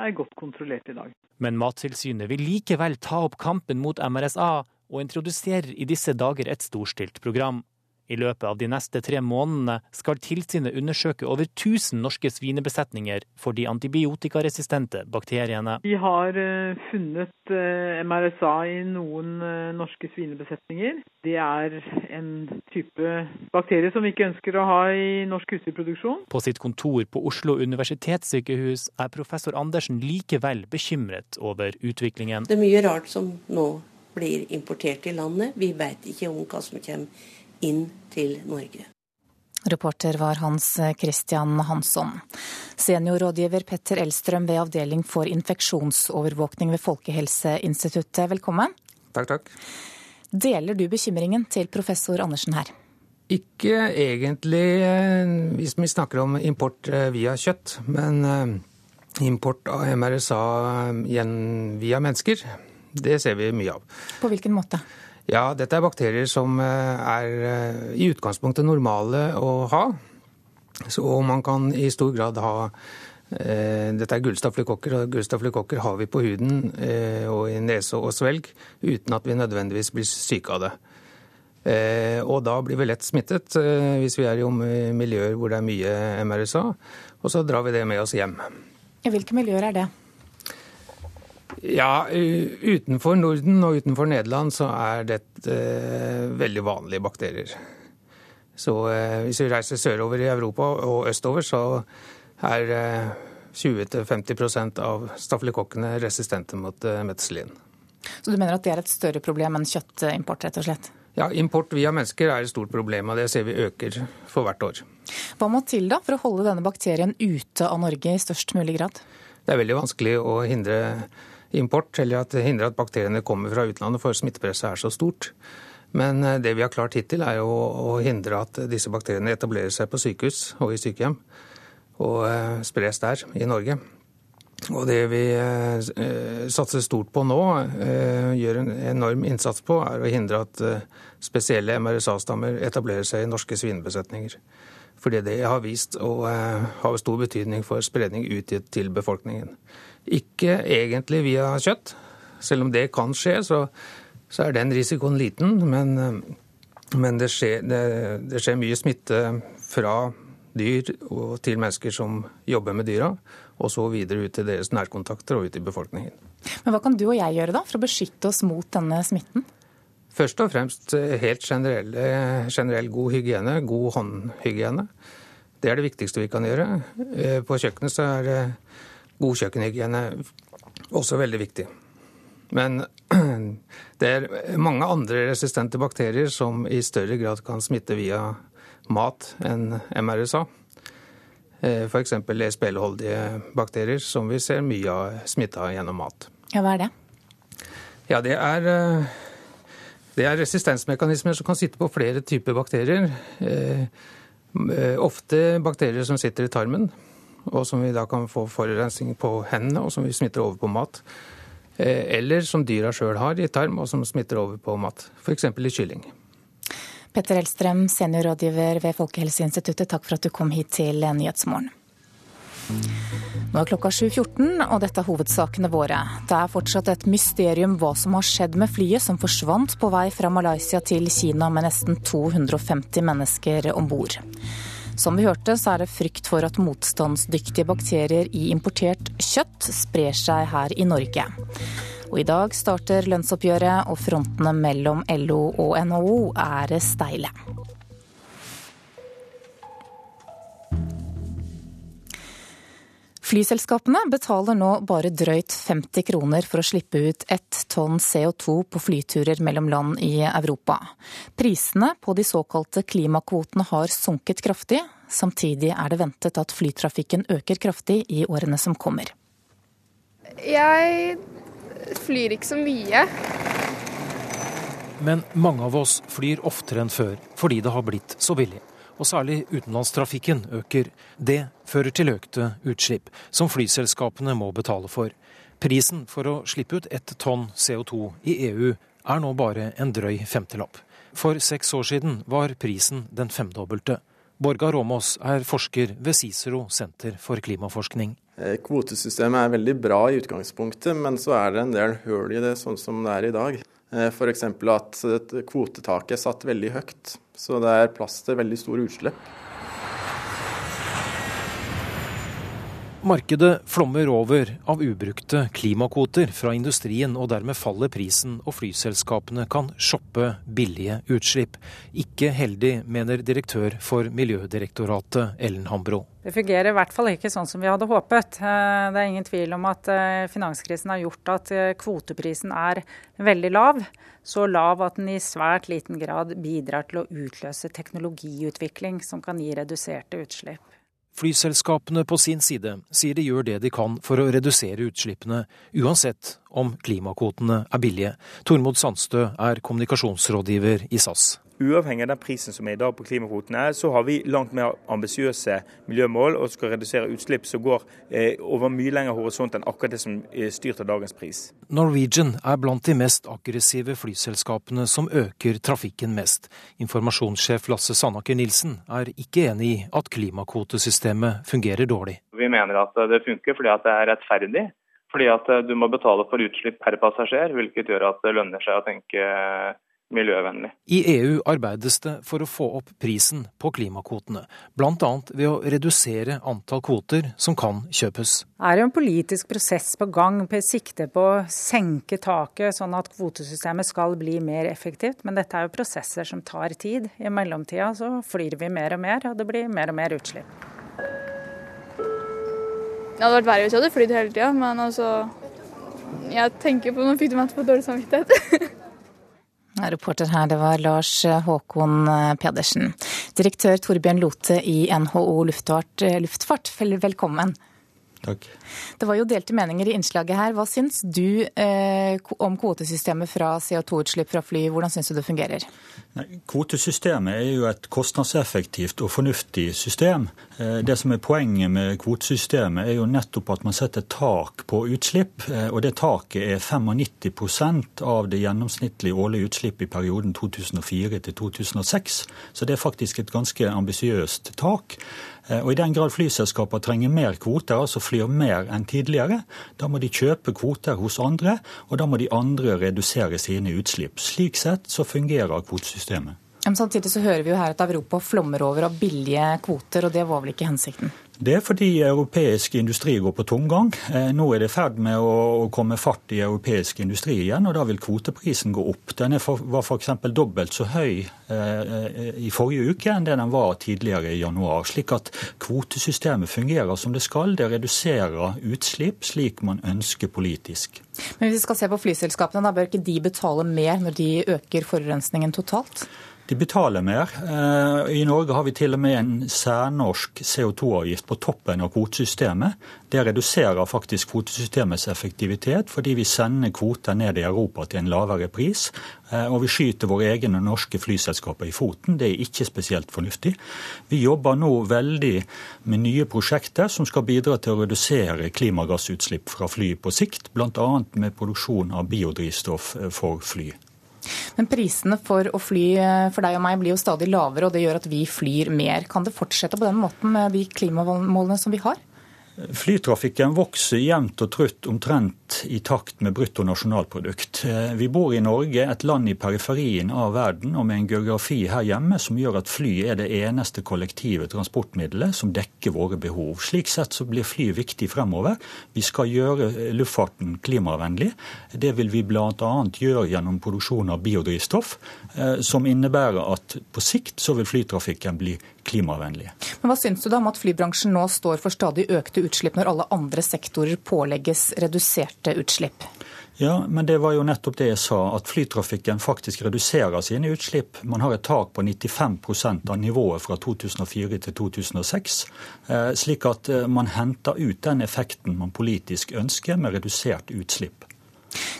er godt kontrollert i dag. Men Mattilsynet vil likevel ta opp kampen mot MRSA, og introduserer i disse dager et storstilt program. I løpet av de neste tre månedene skal tilsynet undersøke over 1000 norske svinebesetninger for de antibiotikaresistente bakteriene. Vi har eh, funnet eh, MRSA i noen eh, norske svinebesetninger. Det er en type bakterie som vi ikke ønsker å ha i norsk husdyrproduksjon. På sitt kontor på Oslo universitetssykehus er professor Andersen likevel bekymret over utviklingen. Det er mye rart som nå blir importert i landet. Vi vet ikke om hva som kommer inn til Norge. Reporter var Hans Christian Hansson. Seniorrådgiver Petter Elstrøm ved Avdeling for infeksjonsovervåkning ved Folkehelseinstituttet, velkommen. Takk, takk. Deler du bekymringen til professor Andersen her? Ikke egentlig eh, hvis vi snakker om import eh, via kjøtt, men eh, import av MRSA via mennesker, det ser vi mye av. På hvilken måte? Ja, dette er bakterier som eh, er eh, i utgangspunktet normale å ha. Så man kan i stor grad ha eh, dette er gullstafylokokker, og gullstafylokokker har vi på huden og i nese og svelg uten at vi nødvendigvis blir syke av det. Og da blir vi lett smittet hvis vi er i miljøer hvor det er mye MRSA, og så drar vi det med oss hjem. Hvilke miljøer er det? Ja, utenfor Norden og utenfor Nederland så er dette veldig vanlige bakterier. Så hvis vi reiser sørover i Europa og østover, så er uh, 20-50 av stafylokokkene resistente mot meteselin. Så du mener at det er et større problem enn kjøttimport, rett og slett? Ja, import via mennesker er et stort problem, og det ser vi øker for hvert år. Hva må til da for å holde denne bakterien ute av Norge i størst mulig grad? Det er veldig vanskelig å hindre import, eller at det hindrer at bakteriene kommer fra utlandet, for smittepresset er så stort. Men eh, det vi har klart hittil, er jo å hindre at disse bakteriene etablerer seg på sykehus og i sykehjem, og eh, spres der i Norge. Og det vi eh, satser stort på nå, gjør en enorm innsats på, er å hindre at spesielle MRSA-stammer etablerer seg i norske svinebesetninger. Fordi det har vist å ha stor betydning for spredning ut til befolkningen. Ikke egentlig via kjøtt. Selv om det kan skje, så så er den risikoen liten. Men, men det, skjer, det, det, skjer, mye smitte fra dyr og til mennesker som jobber med dyra, og så videre ut til deres nærkontakter og ut i befolkningen. Men Hva kan du og jeg gjøre da for å beskytte oss mot denne smitten? Først og fremst helt generell, generell god hygiene, god håndhygiene. Det er det viktigste vi kan gjøre. Eh, på kjøkkenet så er god kjøkkenhygiene også veldig viktig. Men det er mange andre resistente bakterier som i større grad kan smitte via mat enn MRSA. Eh, F.eks. speleholdige bakterier, som vi ser mye av smitta gjennom mat. Ja, Hva er det? Ja, Det er, eh, det er resistensmekanismer som kan sitte på flere typer bakterier. Eh, ofte bakterier som sitter i tarmen, og som vi da kan få forurensning på hendene, og som vi smitter over på mat. Eller som dyra sjøl har i tarm, og som smitter over på mat. F.eks. i kylling. Petter Elstrøm, seniorrådgiver ved Folkehelseinstituttet, takk for at du kom hit til Nyhetsmorgen. Nå er klokka 7.14, og dette er hovedsakene våre. Det er fortsatt et mysterium hva som har skjedd med flyet som forsvant på vei fra Malaysia til Kina med nesten 250 mennesker om bord. Som vi hørte, så er det frykt for at motstandsdyktige bakterier i importert kjøtt sprer seg her i Norge. Og i dag starter lønnsoppgjøret, og frontene mellom LO og NHO er steile. Flyselskapene betaler nå bare drøyt 50 kroner for å slippe ut ett tonn CO2 på flyturer mellom land i Europa. Prisene på de såkalte klimakvotene har sunket kraftig. Samtidig er det ventet at flytrafikken øker kraftig i årene som kommer. Jeg flyr ikke så mye. Men mange av oss flyr oftere enn før fordi det har blitt så billig. Og særlig utenlandstrafikken øker. Det fører til økte utslipp, som flyselskapene må betale for. Prisen for å slippe ut ett tonn CO2 i EU er nå bare en drøy femtelapp. For seks år siden var prisen den femdobbelte. Borga Råmås er forsker ved Cicero senter for klimaforskning. Eh, kvotesystemet er veldig bra i utgangspunktet, men så er det en del hull i det sånn som det er i dag. Eh, F.eks. at kvotetaket er satt veldig høyt, så det er plass til veldig store utslipp. Markedet flommer over av ubrukte klimakvoter fra industrien, og dermed faller prisen, og flyselskapene kan shoppe billige utslipp. Ikke heldig, mener direktør for Miljødirektoratet, Ellen Hambro. Det fungerer i hvert fall ikke sånn som vi hadde håpet. Eh, det er ingen tvil om at eh, finanskrisen har gjort at eh, kvoteprisen er veldig lav. Så lav at den i svært liten grad bidrar til å utløse teknologiutvikling som kan gi reduserte utslipp. Flyselskapene på sin side sier de gjør det de kan for å redusere utslippene, uansett om klimakvotene er billige. Tormod Sandstø er kommunikasjonsrådgiver i SAS uavhengig av den prisen som er i dag på klimakvotene, så har vi langt mer ambisiøse miljømål og skal redusere utslipp som går eh, over mye lengre horisont enn akkurat det som er styrt av dagens pris. Norwegian er blant de mest aggressive flyselskapene som øker trafikken mest. Informasjonssjef Lasse Sandaker Nilsen er ikke enig i at klimakvotesystemet fungerer dårlig. Vi mener at det funker fordi at det er rettferdig. Fordi at du må betale for utslipp per passasjer, hvilket gjør at det lønner seg å tenke miljøvennlig. I EU arbeides det for å få opp prisen på klimakvotene, bl.a. ved å redusere antall kvoter som kan kjøpes. Det er jo en politisk prosess på gang på sikte på å senke taket, sånn at kvotesystemet skal bli mer effektivt. Men dette er jo prosesser som tar tid. I mellomtida så flyr vi mer og mer, og det blir mer og mer utslipp. Det hadde vært verre hvis jeg hadde flydd hele tida, men altså Jeg tenker på Nå fikk du meg til å få dårlig samvittighet. Reporter her, det var Lars Håkon Pedersen. Direktør Torbjørn Lote i NHO Luftfart, Luftfart velkommen. Takk. Det var jo delte meninger i innslaget her. Hva syns du eh, om kvotesystemet fra CO2-utslipp fra fly? Hvordan syns du det fungerer? Nei, kvotesystemet er jo et kostnadseffektivt og fornuftig system. Eh, det som er Poenget med kvotesystemet er jo nettopp at man setter tak på utslipp. Eh, og det taket er 95% av det gjennomsnittlige årlige utslippet i perioden 2004 til 2006. Så det er faktisk et ganske ambisiøst tak. Eh, og I den grad flyselskaper trenger mer kvoter, altså flyr mer enn tidligere. Da må de kjøpe kvoter hos andre, og da må de andre redusere sine utslipp. Slik sett så fungerer kvotesystemet. Samtidig så hører vi jo her at Europa flommer over av billige kvoter, og det var vel ikke hensikten? Det er fordi europeisk industri går på tomgang. Eh, nå er det i ferd med å komme fart i europeisk industri igjen, og da vil kvoteprisen gå opp. Den var f.eks. dobbelt så høy eh, i forrige uke enn det den var tidligere i januar. Slik at kvotesystemet fungerer som det skal. Det reduserer utslipp slik man ønsker politisk. Men hvis vi skal se på flyselskapene, da bør ikke de betale mer når de øker forurensningen totalt? De betaler mer. Eh, I Norge har vi til og med en særnorsk CO2-avgift på toppen av kvotesystemet. Det reduserer faktisk kvotesystemets effektivitet, fordi vi sender kvoter ned i Europa til en lavere pris. Eh, og vi skyter våre egne norske flyselskaper i foten. Det er ikke spesielt fornuftig. Vi jobber nå veldig med nye prosjekter som skal bidra til å redusere klimagassutslipp fra fly på sikt, bl.a. med produksjon av biodrivstoff eh, for fly. Men prisene for å fly eh, for deg og meg blir jo stadig lavere, og det gjør at vi flyr mer. Kan det fortsette på den måten med de klimamålene som vi har? Flytrafikken vokser jevnt og trutt omtrent i takt med bruttonasjonalprodukt. Eh, vi bor i Norge, et land i periferien av verden, og med en geografi her hjemme som gjør at fly er det eneste kollektive transportmiddelet som dekker våre behov. Slik sett så blir fly viktig fremover. Vi skal gjøre luftfarten klimavennlig. Det vil vi bl.a. gjøre gjennom produksjon av biodrivstoff, eh, som innebærer at på sikt så vil flytrafikken bli klimavennlige. Men Hva syns du da om at flybransjen nå står for stadig økte utslipp, når alle andre sektorer pålegges reduserte utslipp? Ja, men det var jo nettopp det jeg sa, at flytrafikken faktisk reduserer sine utslipp. Man har et tak på 95 av nivået fra 2004 til 2006. Eh, slik at eh, man henter ut den effekten man politisk ønsker med redusert utslipp.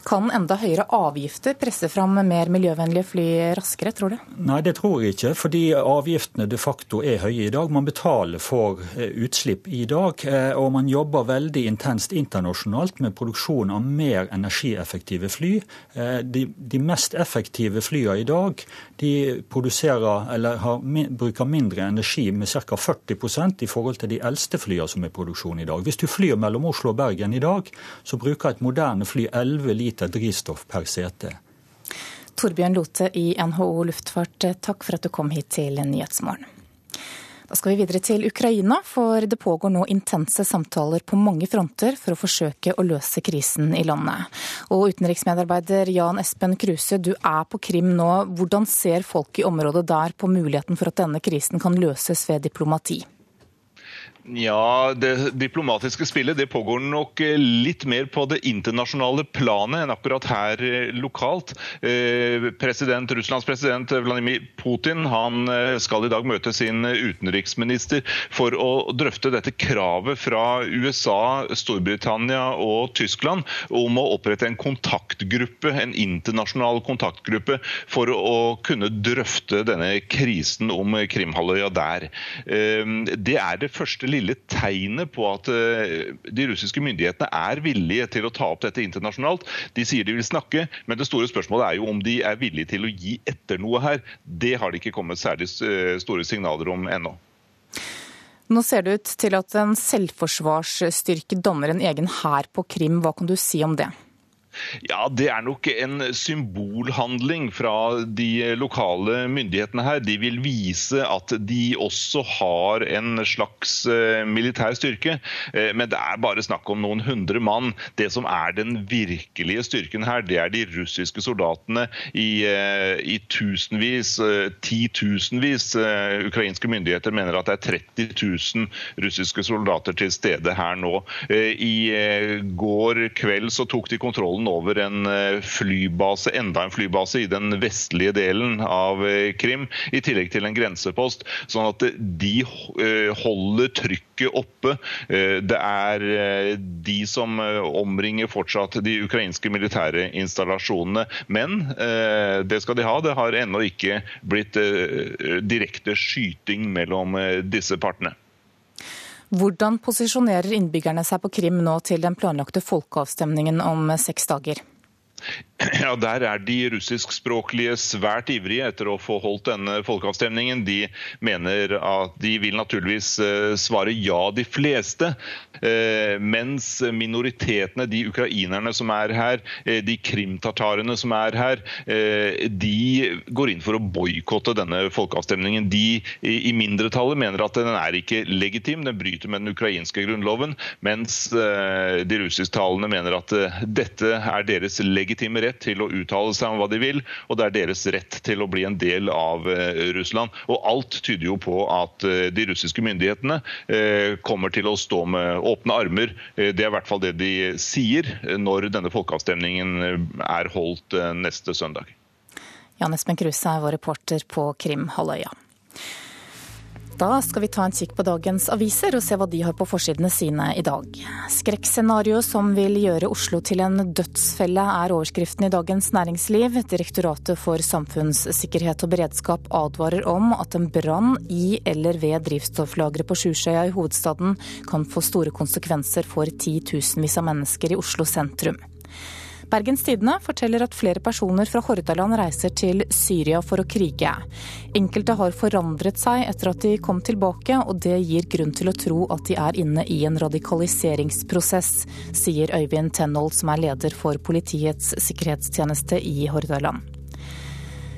Kan enda høyere avgifter presse fram mer miljøvennlige fly raskere, tror du? Nei, det tror jeg ikke, fordi avgiftene de facto er høye i dag. Man betaler for eh, utslipp i dag, eh, og man jobber veldig intenst internasjonalt med produksjon av mer energieffektive fly. Eh, de, de mest effektive flyene i dag de produserer, eller har, bruker mindre energi med ca. 40% i forhold til de eldste flyene som er i produksjon i dag. Hvis du flyr mellom Oslo og Bergen i dag, så bruker et moderne fly 11 liter drivstoff per sete. Torbjørn Lote i NHO Luftfart, takk for at du kom hit til Nyhetsmorgen. Da skal vi videre til Ukraina, for det pågår nå intense samtaler på mange fronter for å forsøke å løse krisen i landet. Og utenriksmedarbeider Jan Espen Kruse, du er på Krim nå. Hvordan ser folk i området der på muligheten for at denne krisen kan løses ved diplomati? Ja, Det diplomatiske spillet det pågår nok eh, litt mer på det internasjonale planet enn akkurat her eh, lokalt. Eh, president, Russlands president Vladimir Putin han skal i dag møte sin utenriksminister for å drøfte dette kravet fra USA, Storbritannia og Tyskland om å opprette en kontaktgruppe, en internasjonal kontaktgruppe for å kunne drøfte denne krisen om Krimhalvøya der. Det er det første lille tegnet på at eh, de russiske myndighetene er villige til å ta opp dette internasjonalt. De sier de vil snakke, men det store spørsmålet er jo om de er villige til å gi etter noe her. Det har det ikke kommet særlig eh, store signaler om ennå. Nå ser det ut til at en selvforsvarsstyrke danner en egen hær på Krim. Hva kan du si om det? Ja, Det er nok en symbolhandling fra de lokale myndighetene her. De vil vise at de også har en slags eh, militær styrke. Eh, men det er bare snakk om noen hundre mann. Det som er den virkelige styrken her, det er de russiske soldatene i, eh, i tusenvis, titusenvis. Ukrainske myndigheter mener at det er 30 000 russiske soldater til stede her nå. I går kveld så tok de kontrollen over en eh, flybase, enda en flybase i den vestlige delen av eh, Krim, i tillegg til en grensepost. Sånn at de eh, holder trykket oppe. Det er de som omringer fortsatt de ukrainske militære installasjonene. Men det skal de ha. Det har ennå ikke blitt direkte skyting mellom disse partene. Hvordan posisjonerer innbyggerne seg på Krim nå til den planlagte folkeavstemningen om seks dager? Ja, Der er de russiskspråklige svært ivrige etter å få holdt denne folkeavstemningen. De mener at de vil naturligvis eh, svare ja, de fleste. Eh, mens minoritetene, de ukrainerne som er her, eh, de krimtartarene som er her, de går inn for å boikotte denne folkeavstemningen. De i mindretallet mener at den er ikke legitim, den bryter med den ukrainske grunnloven. Mens de russisktalende mener at dette er deres legitime rett til å uttale seg om hva de vil, og det er deres rett til å bli en del av eh, Russland. Og alt tyder jo på at eh, de russiske myndighetene eh, kommer til å stå med åpne armer. Det er i hvert fall det de sier når denne folkeavstemningen er holdt neste søndag. Jan Espen Kruse er vår reporter på Krimhalvøya. Da skal vi ta en kikk på dagens aviser og se hva de har på forsidene sine i dag. Skrekkscenario som vil gjøre Oslo til en dødsfelle er overskriften i Dagens Næringsliv. Direktoratet for samfunnssikkerhet og beredskap advarer om at en brann i eller ved drivstofflageret på Sjusjøya i hovedstaden kan få store konsekvenser for titusenvis av mennesker i Oslo sentrum. Bergens Tidende forteller at flere personer fra Hordaland reiser til Syria for å krige. Enkelte har forandret seg etter at de kom tilbake, og det gir grunn til å tro at de er inne i en radikaliseringsprosess, sier Øyvind Tenhold, som er leder for Politiets sikkerhetstjeneste i Hordaland.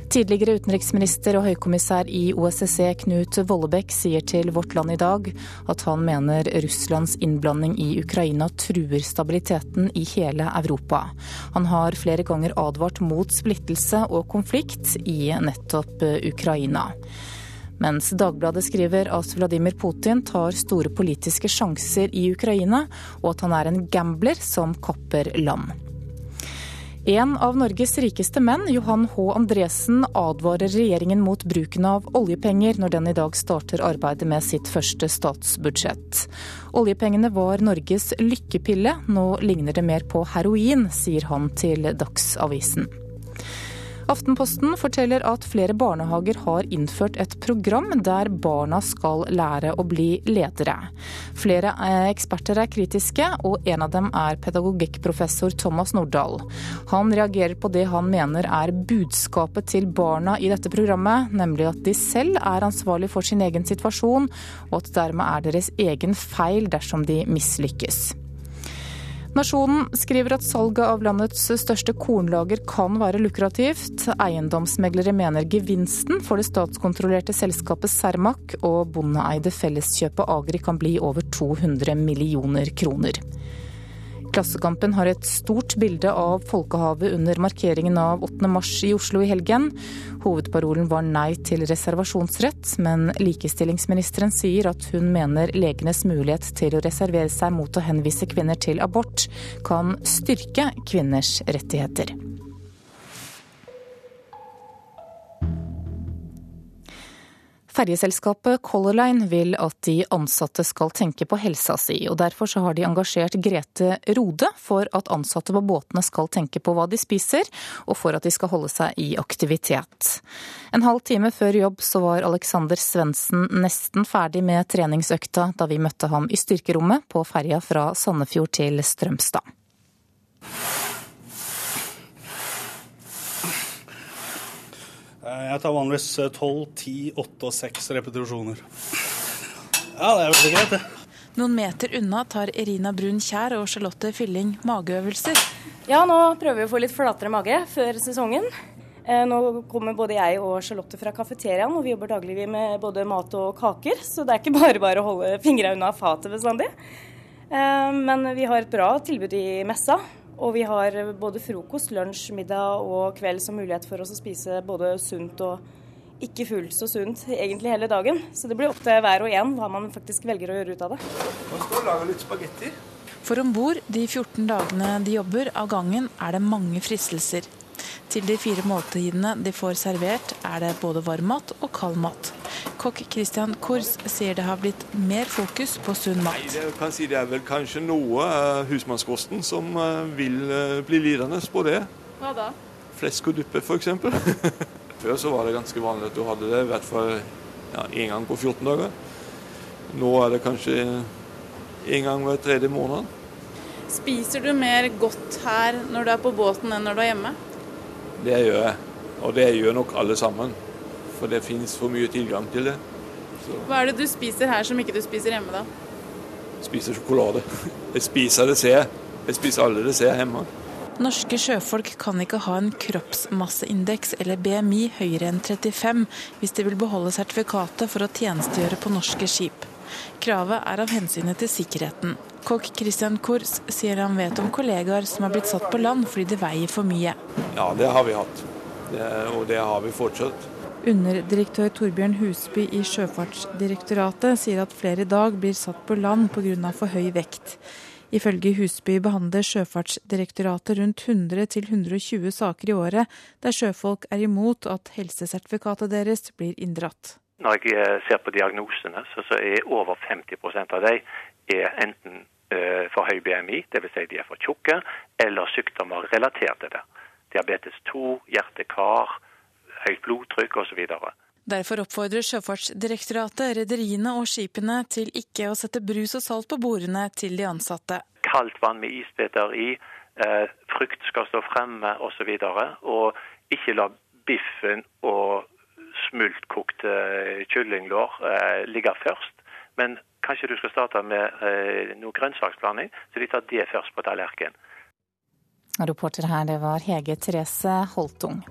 Tidligere utenriksminister og høykommissær i OSSE Knut Vollebekk sier til Vårt Land i dag at han mener Russlands innblanding i Ukraina truer stabiliteten i hele Europa. Han har flere ganger advart mot splittelse og konflikt i nettopp Ukraina. Mens Dagbladet skriver at Vladimir Putin tar store politiske sjanser i Ukraina, og at han er en gambler som kapper land. En av Norges rikeste menn, Johan H. Andresen, advarer regjeringen mot bruken av oljepenger når den i dag starter arbeidet med sitt første statsbudsjett. Oljepengene var Norges lykkepille, nå ligner det mer på heroin, sier han til Dagsavisen. Aftenposten forteller at flere barnehager har innført et program der barna skal lære å bli ledere. Flere eh, eksperter er kritiske, og en av dem er pedagogikkprofessor Thomas Nordahl. Han reagerer på det han mener er budskapet til barna i dette programmet, nemlig at de selv er ansvarlig for sin egen situasjon, og at dermed er deres egen feil dersom de mislykkes. Nasjonen skriver at salget av landets største kornlager kan være lukrativt. Eiendomsmeglere mener gevinsten for det statskontrollerte selskapet Cermaq og bondeeide Felleskjøpet Agri kan bli over 200 millioner kroner. Klassekampen har et stort bilde av folkehavet under markeringen av 8. mars i Oslo i helgen. Hovedparolen var nei til reservasjonsrett, men likestillingsministeren sier at hun mener legenes mulighet til å reservere seg mot å henvise kvinner til abort kan styrke kvinners rettigheter. Ferjeselskapet Color Line vil at de ansatte skal tenke på helsa si, og derfor har de engasjert Grete Rode for at ansatte på båtene skal tenke på hva de spiser, og for at de skal holde seg i aktivitet. En halv time før jobb så var Alexander Svendsen nesten ferdig med treningsøkta da vi møtte ham i styrkerommet på ferja fra Sandefjord til Strømstad. Jeg tar vanligvis 12, 10, 8 og 6 repetisjoner. Ja, det er veldig greit, det. Noen meter unna tar Irina Brun Kjær og Charlotte Fylling mageøvelser. Ja, nå prøver vi å få litt flatere mage før sesongen. Eh, nå kommer både jeg og Charlotte fra kafeteriaen, og vi jobber daglig med både mat og kaker. Så det er ikke bare bare å holde fingra unna fatet bestandig. Eh, men vi har et bra tilbud i messa. Og vi har både frokost, lunsj, middag og kveld som mulighet for oss å spise både sunt og ikke fullt så sunt egentlig hele dagen. Så det blir opp til hver og en hva man faktisk velger å gjøre ut av det. Nå skal lage litt spagetti. For om bord de 14 dagene de jobber av gangen, er det mange fristelser. Til de fire måltidene de får servert, er det både varm mat og kald mat. Kokk Christian Kors sier det har blitt mer fokus på sunn mat. Nei, det, kan si det er vel kanskje noe husmannskosten som eh, vil eh, bli lidende på det. Hva da? Flesk og duppe, f.eks. Før så var det ganske vanlig at du hadde det i hvert fall ja, én gang på 14 dager. Nå er det kanskje én gang hver tredje måned. Spiser du mer godt her når du er på båten enn når du er hjemme? Det gjør jeg. Og det gjør nok alle sammen. For det finnes for mye tilgang til det. Så. Hva er det du spiser her som ikke du spiser hjemme, da? Jeg spiser sjokolade. Jeg spiser det ser jeg. Jeg spiser alle det ser jeg hjemme. Norske sjøfolk kan ikke ha en kroppsmasseindeks eller BMI høyere enn 35 hvis de vil beholde sertifikatet for å tjenestegjøre på norske skip. Kravet er av hensynet til sikkerheten. Kokk Christian Kors sier han vet om kollegaer som har blitt satt på land fordi det veier for mye. Ja, det har vi hatt. Det, og det har vi fortsatt. Underdirektør Torbjørn Husby i Sjøfartsdirektoratet sier at flere i dag blir satt på land pga. for høy vekt. Ifølge Husby behandler Sjøfartsdirektoratet rundt 100-120 saker i året der sjøfolk er imot at helsesertifikatet deres blir inndratt. Når jeg eh, ser på diagnosene, så, er over 50% av dem er enten uh, for høy BMI, dvs. Si de er for tjukke, eller sykdommer relatert til det. Diabetes 2, hjerte-kar, høyt blodtrykk osv. Derfor oppfordrer Sjøfartsdirektoratet rederiene og skipene til ikke å sette brus og salt på bordene til de ansatte. Kaldt vann med isbiter i, eh, frukt skal stå fremme osv. Og, og ikke la biffen og smultkokte kyllinglår eh, ligge først. Men kanskje du skal starte med eh, noe grønnsaksblanding, så de tar det først på tallerkenen. Reporter her, det var Hege Therese Holtung.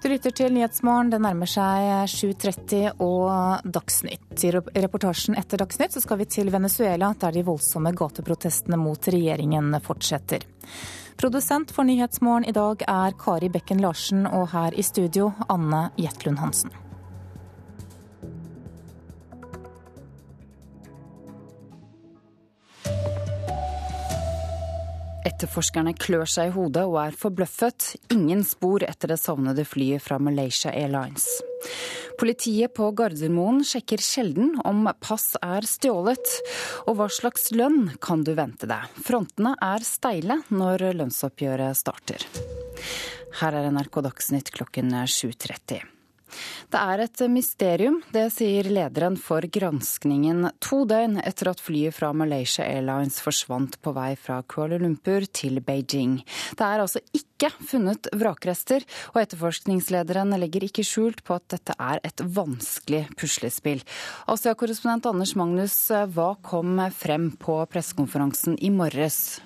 Du lytter til Nyhetsmorgen. Det nærmer seg 7.30 og Dagsnytt. I reportasjen etter Dagsnytt så skal vi til Venezuela, der de voldsomme gateprotestene mot regjeringen fortsetter. Produsent for Nyhetsmorgen i dag er Kari Bekken Larsen, og her i studio Anne Jetlund Hansen. Etterforskerne klør seg i hodet og er forbløffet. Ingen spor etter det savnede flyet fra Malaysia Airlines. Politiet på Gardermoen sjekker sjelden om pass er stjålet. Og hva slags lønn kan du vente deg? Frontene er steile når lønnsoppgjøret starter. Her er NRK Dagsnytt klokken 7.30. Det er et mysterium, det sier lederen for granskningen to døgn etter at flyet fra Malaysia Airlines forsvant på vei fra Kuala Lumpur til Beijing. Det er altså ikke funnet vrakrester, og etterforskningslederen legger ikke skjult på at dette er et vanskelig puslespill. Asia-korrespondent Anders Magnus, hva kom frem på pressekonferansen i morges?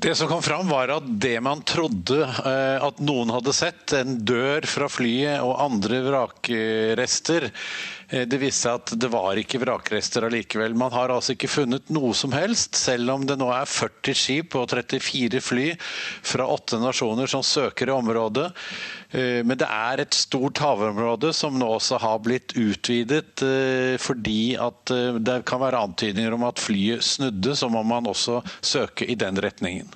Det som kom fram, var at det man trodde eh, at noen hadde sett, en dør fra flyet og andre vrakrester, det viste seg at det var ikke vrakrester allikevel. Man har altså ikke funnet noe som helst, selv om det nå er 40 skip og 34 fly fra åtte nasjoner som søker i området. Eh, men det er et stort havområde som nå også har blitt utvidet fordi at det kan være antydninger om at flyet snudde, så må man også søke i den retningen.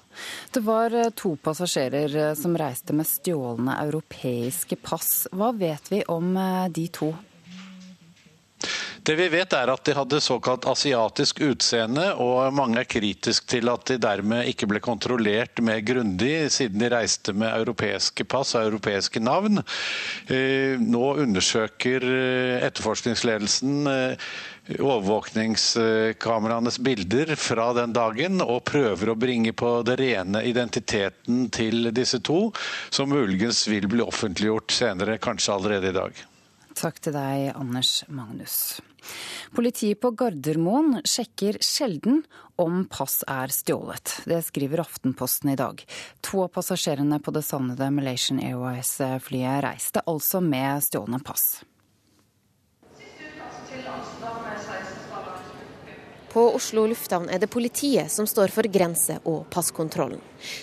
Det var eh, to passasjerer eh, som reiste med stjålne europeiske pass. Hva vet vi om eh, de to? Det vi vet er at de hadde såkalt asiatisk utseende, og mange er kritisk til at de dermed ikke ble kontrollert mer grundig, siden de reiste med europeiske pass og europeiske navn. Nå undersøker etterforskningsledelsen overvåkningskameraenes bilder fra den dagen og prøver å bringe på det rene identiteten til disse to, som muligens vil bli offentliggjort senere, kanskje allerede i dag. Takk til deg, Anders Magnus. Politiet på Gardermoen sjekker sjelden om pass er stjålet. Det skriver Aftenposten i dag. To av passasjerene på det savnede Malaysian Airways-flyet reiste altså med stjålne pass. På Oslo lufthavn er det politiet som står for grense- og passkontrollen.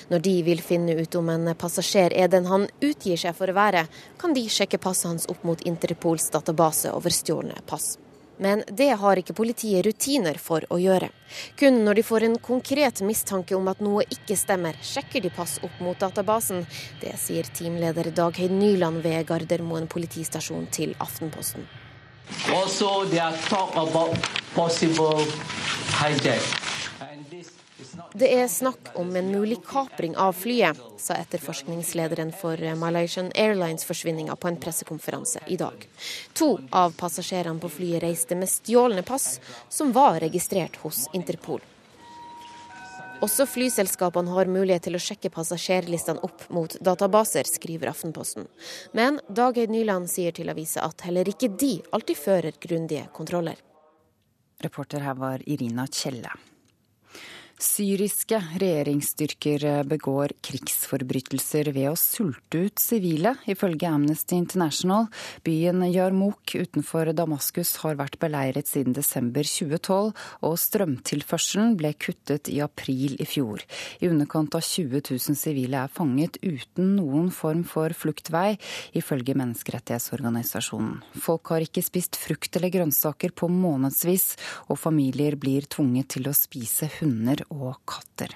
Når de vil finne ut om en passasjer er den han utgir seg for å være, kan de sjekke passet hans opp mot Interpols database over stjålne pass. Men det har ikke politiet rutiner for å gjøre. Kun når de får en konkret mistanke om at noe ikke stemmer, sjekker de pass opp mot databasen. Det sier teamleder Dagheid Nyland ved Gardermoen politistasjon til Aftenposten. Also, they are talk about possible hijack. Det er snakk om en mulig kapring av flyet, sa etterforskningslederen for Malaysian Airlines-forsvinninga på en pressekonferanse i dag. To av passasjerene på flyet reiste med stjålne pass, som var registrert hos Interpol. Også flyselskapene har mulighet til å sjekke passasjerlistene opp mot databaser, skriver Aftenposten. Men Dag Eid Nyland sier til avisa at heller ikke de alltid fører grundige kontroller. Reporter her var Irina Kjelle. Syriske regjeringsstyrker begår krigsforbrytelser ved å sulte ut sivile, ifølge Amnesty International. Byen Yarmouk utenfor Damaskus har vært beleiret siden desember 2012, og strømtilførselen ble kuttet i april i fjor. I underkant av 20 000 sivile er fanget uten noen form for fluktvei, ifølge menneskerettighetsorganisasjonen. Folk har ikke spist frukt eller grønnsaker på månedsvis, og familier blir tvunget til å spise hunder og katter.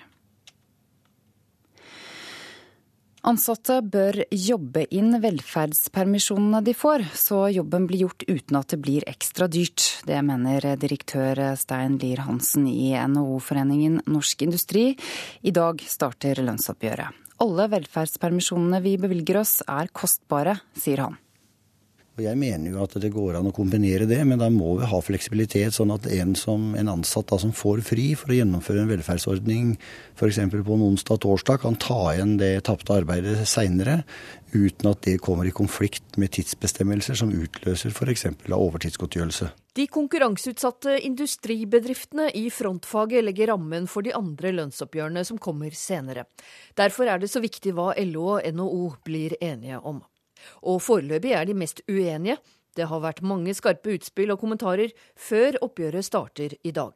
Ansatte bør jobbe inn velferdspermisjonene de får, så jobben blir gjort uten at det blir ekstra dyrt. Det mener direktør Stein Lier Hansen i NHO-foreningen Norsk Industri. I dag starter lønnsoppgjøret. Alle velferdspermisjonene vi bevilger oss er kostbare, sier han. Og Jeg mener jo at det går an å kombinere det, men da må vi ha fleksibilitet, sånn at en, som, en ansatt da, som får fri for å gjennomføre en velferdsordning f.eks. på en onsdag-torsdag, kan ta igjen det tapte arbeidet seinere, uten at det kommer i konflikt med tidsbestemmelser som utløser f.eks. overtidsgodtgjørelse. De konkurranseutsatte industribedriftene i frontfaget legger rammen for de andre lønnsoppgjørene som kommer senere. Derfor er det så viktig hva LO og NHO blir enige om. Og foreløpig er de mest uenige. Det har vært mange skarpe utspill og kommentarer før oppgjøret starter i dag.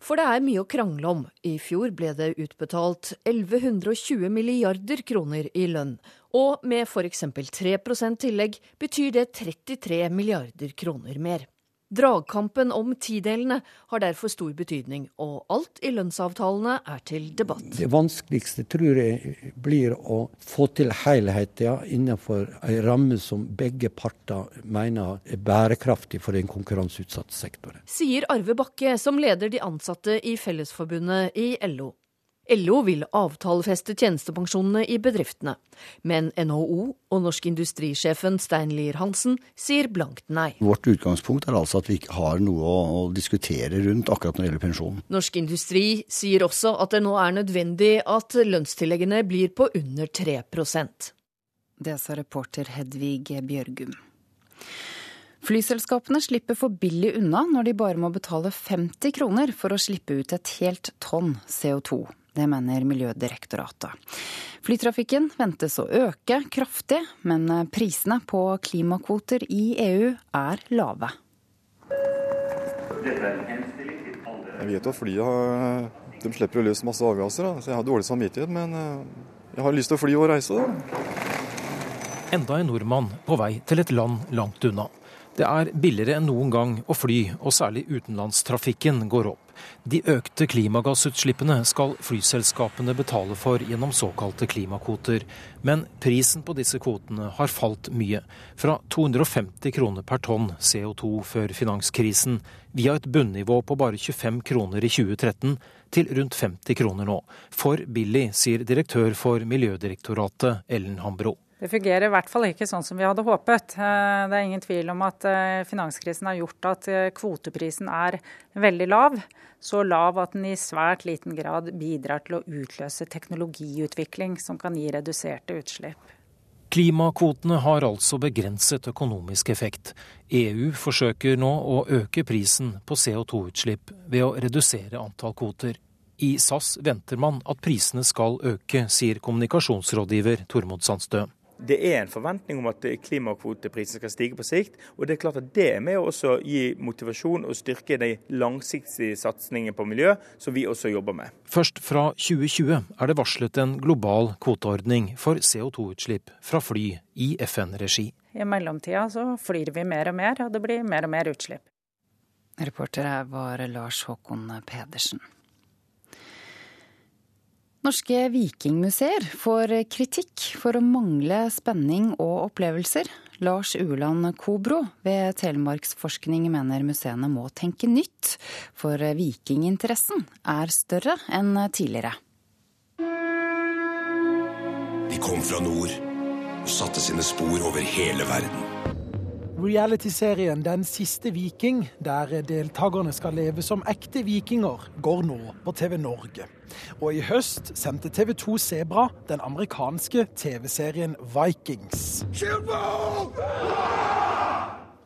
For det er mye å krangle om. I fjor ble det utbetalt 1120 milliarder kroner i lønn, og med f.eks. 3% tillegg betyr det 33 milliarder kroner mer. Dragkampen om tidelene har derfor stor betydning, og alt i lønnsavtalene er til debatt. Det vanskeligste tror jeg blir å få til helheten innenfor en ramme som begge parter mener er bærekraftig for den konkurranseutsatte sektoren. Sier Arve Bakke, som leder de ansatte i Fellesforbundet i LO. LO vil avtalefeste tjenestepensjonene i bedriftene, men NHO og Norsk Industrisjefen Stein Lier Hansen sier blankt nei. Vårt utgangspunkt er altså at vi ikke har noe å diskutere rundt akkurat når det gjelder pensjon. Norsk Industri sier også at det nå er nødvendig at lønnstilleggene blir på under 3% Det sa reporter Hedvig Bjørgum. Flyselskapene slipper for billig unna når de bare må betale 50 kroner for å slippe ut et helt tonn CO2. Det mener Miljødirektoratet. Flytrafikken ventes å øke kraftig, men prisene på klimakvoter i EU er lave. Jeg vet jo at flyene de slipper å løse masse avgasser, da. så jeg har dårlig samvittighet. Men eh, jeg har lyst til å fly og reise. da. Enda en nordmann på vei til et land langt unna. Det er billigere enn noen gang å fly, og særlig utenlandstrafikken går opp. De økte klimagassutslippene skal flyselskapene betale for gjennom såkalte klimakvoter. Men prisen på disse kvotene har falt mye. Fra 250 kroner per tonn CO2 før finanskrisen, via et bunnivå på bare 25 kroner i 2013, til rundt 50 kroner nå. For billig, sier direktør for Miljødirektoratet, Ellen Hambro. Det fungerer i hvert fall ikke sånn som vi hadde håpet. Eh, det er ingen tvil om at eh, finanskrisen har gjort at eh, kvoteprisen er veldig lav. Så lav at den i svært liten grad bidrar til å utløse teknologiutvikling som kan gi reduserte utslipp. Klimakvotene har altså begrenset økonomisk effekt. EU forsøker nå å øke prisen på CO2-utslipp ved å redusere antall kvoter. I SAS venter man at prisene skal øke, sier kommunikasjonsrådgiver Tormod Sandstø det er en forventning om at klimakvoteprisen skal stige på sikt. Og det er klart at det er med å også gi motivasjon og styrke de langsiktige satsingene på miljø, som vi også jobber med. Først fra 2020 er det varslet en global kvoteordning for CO2-utslipp fra fly i FN-regi. I mellomtida så flyr vi mer og mer, og det blir mer og mer utslipp. Reporter her var Lars Håkon Pedersen. Norske vikingmuseer får kritikk for å mangle spenning og opplevelser. Lars Ueland Kobro ved Telemarksforskning mener museene må tenke nytt, for vikinginteressen er større enn tidligere. De kom fra nord og satte sine spor over hele verden. Reality-serien Den siste viking, der deltakerne skal leve som ekte vikinger, går nå på TV Norge. Og i høst sendte TV 2 Sebra den amerikanske TV-serien Vikings.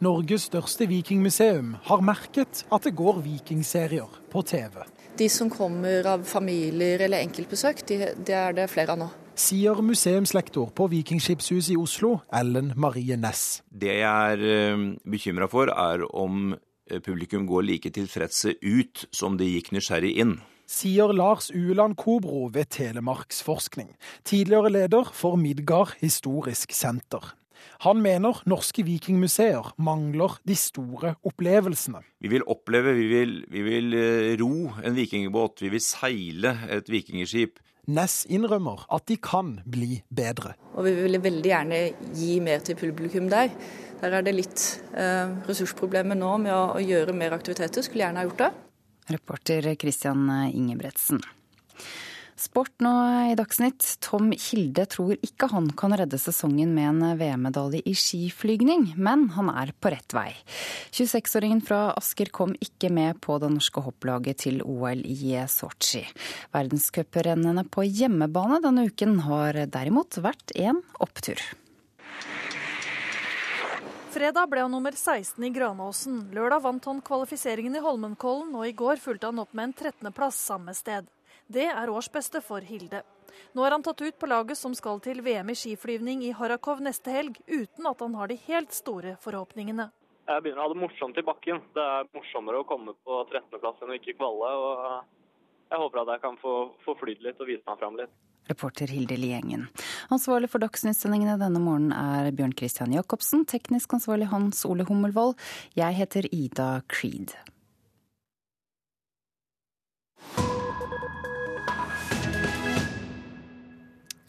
Norges største vikingmuseum har merket at det går vikingserier på TV. De som kommer av familier eller enkeltbesøk, de, det er det flere av nå. Sier museumslektor på Vikingskipshuset i Oslo, Ellen Marie Næss. Det jeg er eh, bekymra for, er om eh, publikum går like tilfredse ut som de gikk nysgjerrig inn. Sier Lars Ueland Kobro ved Telemarksforskning, tidligere leder for Midgard historisk senter. Han mener norske vikingmuseer mangler de store opplevelsene. Vi vil oppleve, vi vil, vi vil eh, ro en vikingbåt, vi vil seile et vikingskip. Ness innrømmer at de kan bli bedre. Og vi ville veldig gjerne gi mer til publikum der. Der er det litt eh, ressursproblemer nå med å, å gjøre mer aktiviteter. Skulle gjerne ha gjort det. Reporter Christian Ingebretsen. Sport nå i Dagsnytt. Tom Kilde tror ikke han kan redde sesongen med en VM-medalje i skiflygning, men han er på rett vei. 26-åringen fra Asker kom ikke med på det norske hopplaget til OL i Sotsji. Verdenscuprennene på hjemmebane denne uken har derimot vært en opptur. Fredag ble han nummer 16 i Granåsen. Lørdag vant han kvalifiseringen i Holmenkollen, og i går fulgte han opp med en 13.-plass samme sted. Det er årsbeste for Hilde. Nå er han tatt ut på laget som skal til VM i skiflyvning i Harakov neste helg, uten at han har de helt store forhåpningene. Jeg begynner å ha det morsomt i bakken. Det er morsommere å komme på 13.-plass enn å ikke kvalle. og Jeg håper at jeg kan få, få flydd litt og vise meg fram litt. Reporter Hilde Liengen. Ansvarlig for Dagsnytt-sendingene denne morgenen er Bjørn Christian Jacobsen. Teknisk ansvarlig Hans Ole Hummelvold. Jeg heter Ida Creed.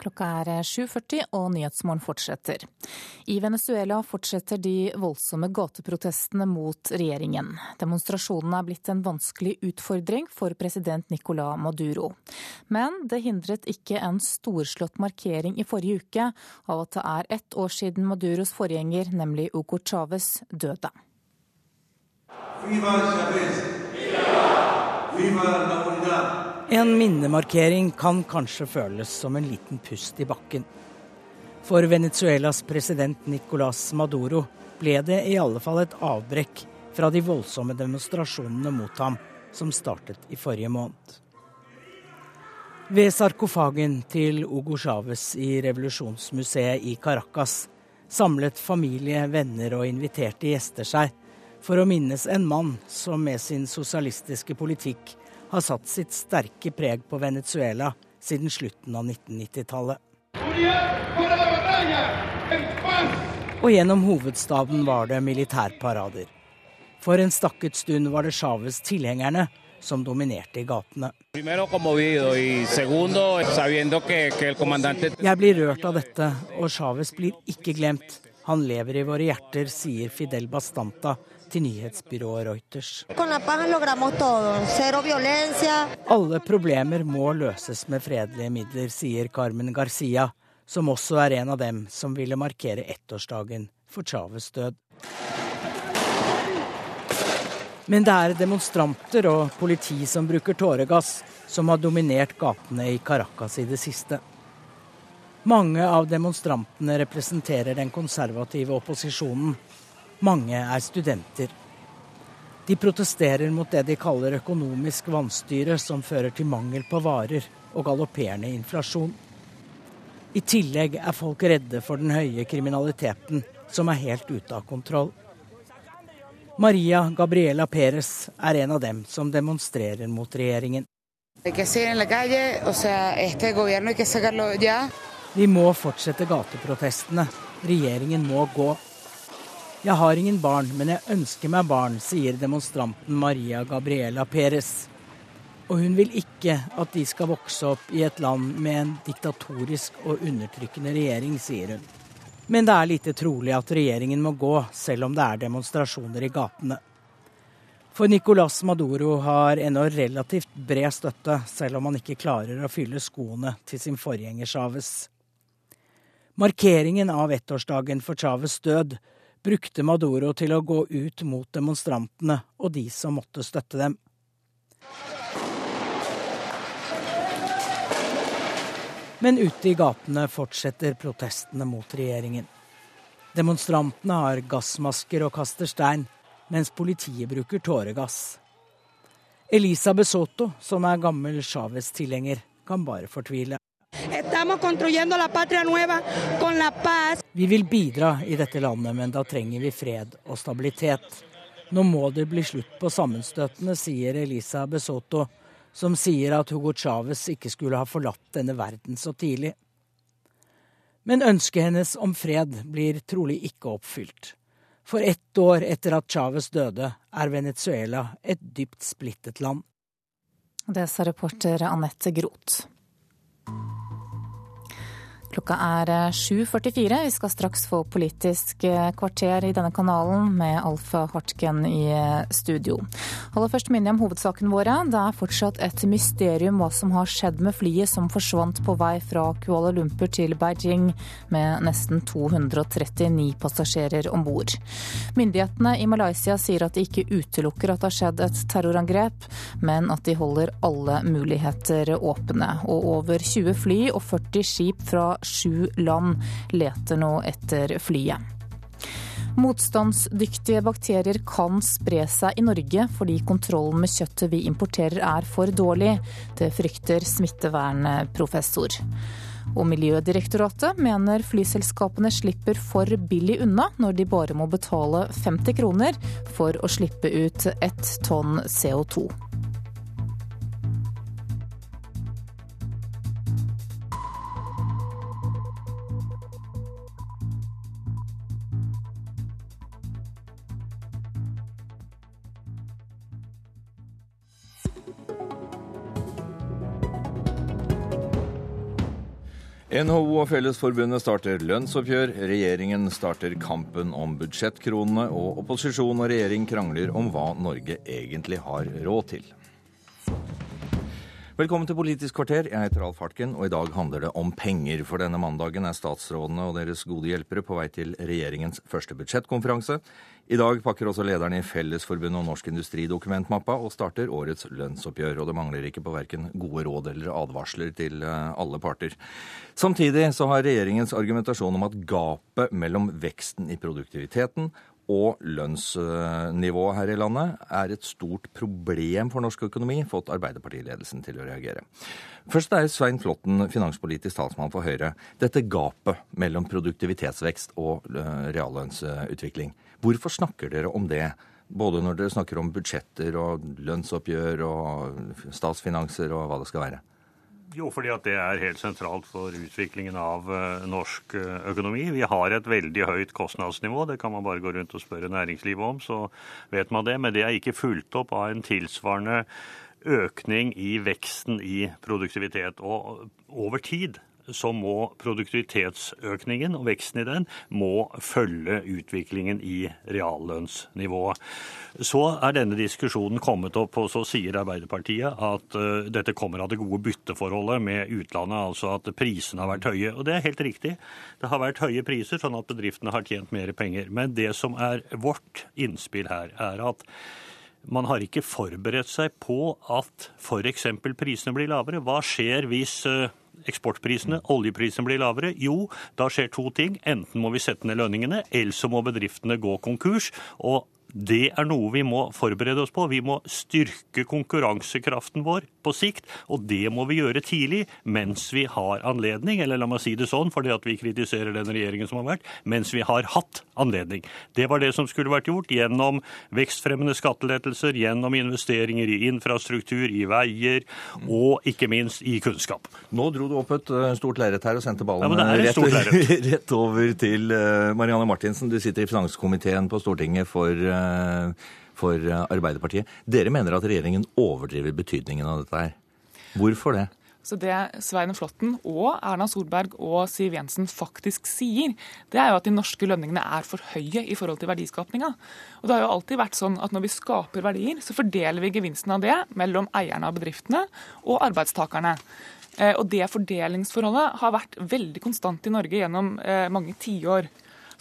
Klokka er 7.40 og Nyhetsmorgen fortsetter. I Venezuela fortsetter de voldsomme gateprotestene mot regjeringen. Demonstrasjonene er blitt en vanskelig utfordring for president Nicolás Maduro. Men det hindret ikke en storslått markering i forrige uke av at det er ett år siden Maduros forgjenger, nemlig Hugo Chávez, døde. Viva Chávez! Viva! Viva la unidad! En minnemarkering kan kanskje føles som en liten pust i bakken. For Venezuelas president Nicolas Maduro ble det i alle fall et avbrekk fra de voldsomme demonstrasjonene mot ham som startet i forrige måned. Ved sarkofagen til Hugo Chávez i Revolusjonsmuseet i Caracas samlet familie, venner og inviterte gjester seg for å minnes en mann som med sin sosialistiske politikk har satt sitt sterke preg på Venezuela siden slutten av 1990-tallet. Og gjennom hovedstaden var det militærparader. For en stakket stund var det Chávez tilhengerne som dominerte i gatene. Jeg blir rørt av dette, og Chávez blir ikke glemt. Han lever i våre hjerter, sier Fidel Bastanta, til nyhetsbyrået Reuters. Alle problemer må løses med fredelige midler, sier Carmen Garcia, som også er en av dem som ville markere ettårsdagen for Chávez død. Men det er demonstranter og politi som bruker tåregass, som har dominert gatene i Caracas i det siste. Mange av demonstrantene representerer den konservative opposisjonen, mange er studenter. De protesterer mot det de kaller økonomisk vanstyre, som fører til mangel på varer og galopperende inflasjon. I tillegg er folk redde for den høye kriminaliteten, som er helt ute av kontroll. Maria Gabriela Perez er en av dem som demonstrerer mot regjeringen. Vi må fortsette gateprotestene. Regjeringen må gå. Jeg har ingen barn, men jeg ønsker meg barn, sier demonstranten Maria Gabriela Perez. Og hun vil ikke at de skal vokse opp i et land med en diktatorisk og undertrykkende regjering, sier hun. Men det er lite trolig at regjeringen må gå, selv om det er demonstrasjoner i gatene. For Nicolas Maduro har ennå relativt bred støtte, selv om han ikke klarer å fylle skoene til sin forgjenger Chávez. Markeringen av ettårsdagen for Chávez død brukte Maduro til å gå ut mot demonstrantene og de som måtte støtte dem. Men ute i gatene fortsetter protestene mot regjeringen. Demonstrantene har gassmasker og kaster stein, mens politiet bruker tåregass. Elisa Besoto, som er gammel Chávez-tilhenger, kan bare fortvile. Vi vil bidra i dette landet, men da trenger vi fred og stabilitet. Nå må det bli slutt på sammenstøtene, sier Elisa Besoto, som sier at Hugo Chávez ikke skulle ha forlatt denne verden så tidlig. Men ønsket hennes om fred blir trolig ikke oppfylt. For ett år etter at Chávez døde, er Venezuela et dypt splittet land. Det sa reporter Anette Groth. Klokka er 7.44. Eh, Vi skal straks få Politisk eh, kvarter i denne kanalen med Alf Hartgen i eh, studio. Aller først minner jeg om hovedsakene våre. Det er fortsatt et mysterium hva som har skjedd med flyet som forsvant på vei fra Kuala Lumpur til Beijing med nesten 239 passasjerer om bord. Myndighetene i Malaysia sier at de ikke utelukker at det har skjedd et terrorangrep, men at de holder alle muligheter åpne. Og over 20 fly og 40 skip fra sju land leter nå etter flyet. Motstandsdyktige bakterier kan spre seg i Norge fordi kontrollen med kjøttet vi importerer er for dårlig. Det frykter smittevernprofessor. Og Miljødirektoratet mener flyselskapene slipper for billig unna når de bare må betale 50 kroner for å slippe ut ett tonn CO2. NHO og Fellesforbundet starter lønnsoppgjør, regjeringen starter kampen om budsjettkronene, og opposisjon og regjering krangler om hva Norge egentlig har råd til. Velkommen til Politisk kvarter. Jeg heter Alf Hartken, og i dag handler det om penger. For denne mandagen er statsrådene og deres gode hjelpere på vei til regjeringens første budsjettkonferanse. I dag pakker også lederne i Fellesforbundet og Norsk Industri dokumentmappa og starter årets lønnsoppgjør. Og det mangler ikke på verken gode råd eller advarsler til eh, alle parter. Samtidig så har regjeringens argumentasjon om at gapet mellom veksten i produktiviteten og lønnsnivået her i landet er et stort problem for norsk økonomi, fått Arbeiderpartiledelsen til å reagere. Først er Svein Flåtten, finanspolitisk talsmann for Høyre. Dette gapet mellom produktivitetsvekst og eh, reallønnsutvikling. Hvorfor snakker dere om det? Både når dere snakker om budsjetter og lønnsoppgjør og statsfinanser og hva det skal være. Jo, fordi at det er helt sentralt for utviklingen av uh, norsk uh, økonomi. Vi har et veldig høyt kostnadsnivå. Det kan man bare gå rundt og spørre næringslivet om, så vet man det. Men det er ikke fulgt opp av en tilsvarende økning i veksten i produktivitet. Og over tid så må produktivitetsøkningen og veksten i den må følge utviklingen i reallønnsnivået. Så er denne diskusjonen kommet opp, og så sier Arbeiderpartiet at uh, dette kommer av det gode bytteforholdet med utlandet, altså at prisene har vært høye. Og det er helt riktig. Det har vært høye priser, sånn at bedriftene har tjent mer penger. Men det som er vårt innspill her, er at man har ikke forberedt seg på at f.eks. prisene blir lavere. Hva skjer hvis uh, eksportprisene, oljeprisen blir lavere? Jo, da skjer to ting. Enten må vi sette ned lønningene, eller så må bedriftene gå konkurs. og det er noe vi må forberede oss på. Vi må styrke konkurransekraften vår på sikt, og det må vi gjøre tidlig mens vi har anledning, eller la meg si det sånn, fordi at vi kritiserer den regjeringen som har vært, mens vi har hatt anledning. Det var det som skulle vært gjort gjennom vekstfremmende skattelettelser, gjennom investeringer i infrastruktur, i veier og ikke minst i kunnskap. Nå dro du opp et eh, stort lerret her og sendte ballen ja, rett, rett, over til eh, Marianne Martinsen. Du sitter i finanskomiteen på Stortinget for eh, Eh, for Arbeiderpartiet. Dere mener at regjeringen overdriver betydningen av dette her. Hvorfor det? Så Det Svein Flåtten og Erna Solberg og Siv Jensen faktisk sier, det er jo at de norske lønningene er for høye i forhold til verdiskapninga. Og det har jo alltid vært sånn at når vi skaper verdier, så fordeler vi gevinsten av det mellom eierne av bedriftene og arbeidstakerne. Eh, og det fordelingsforholdet har vært veldig konstant i Norge gjennom eh, mange tiår.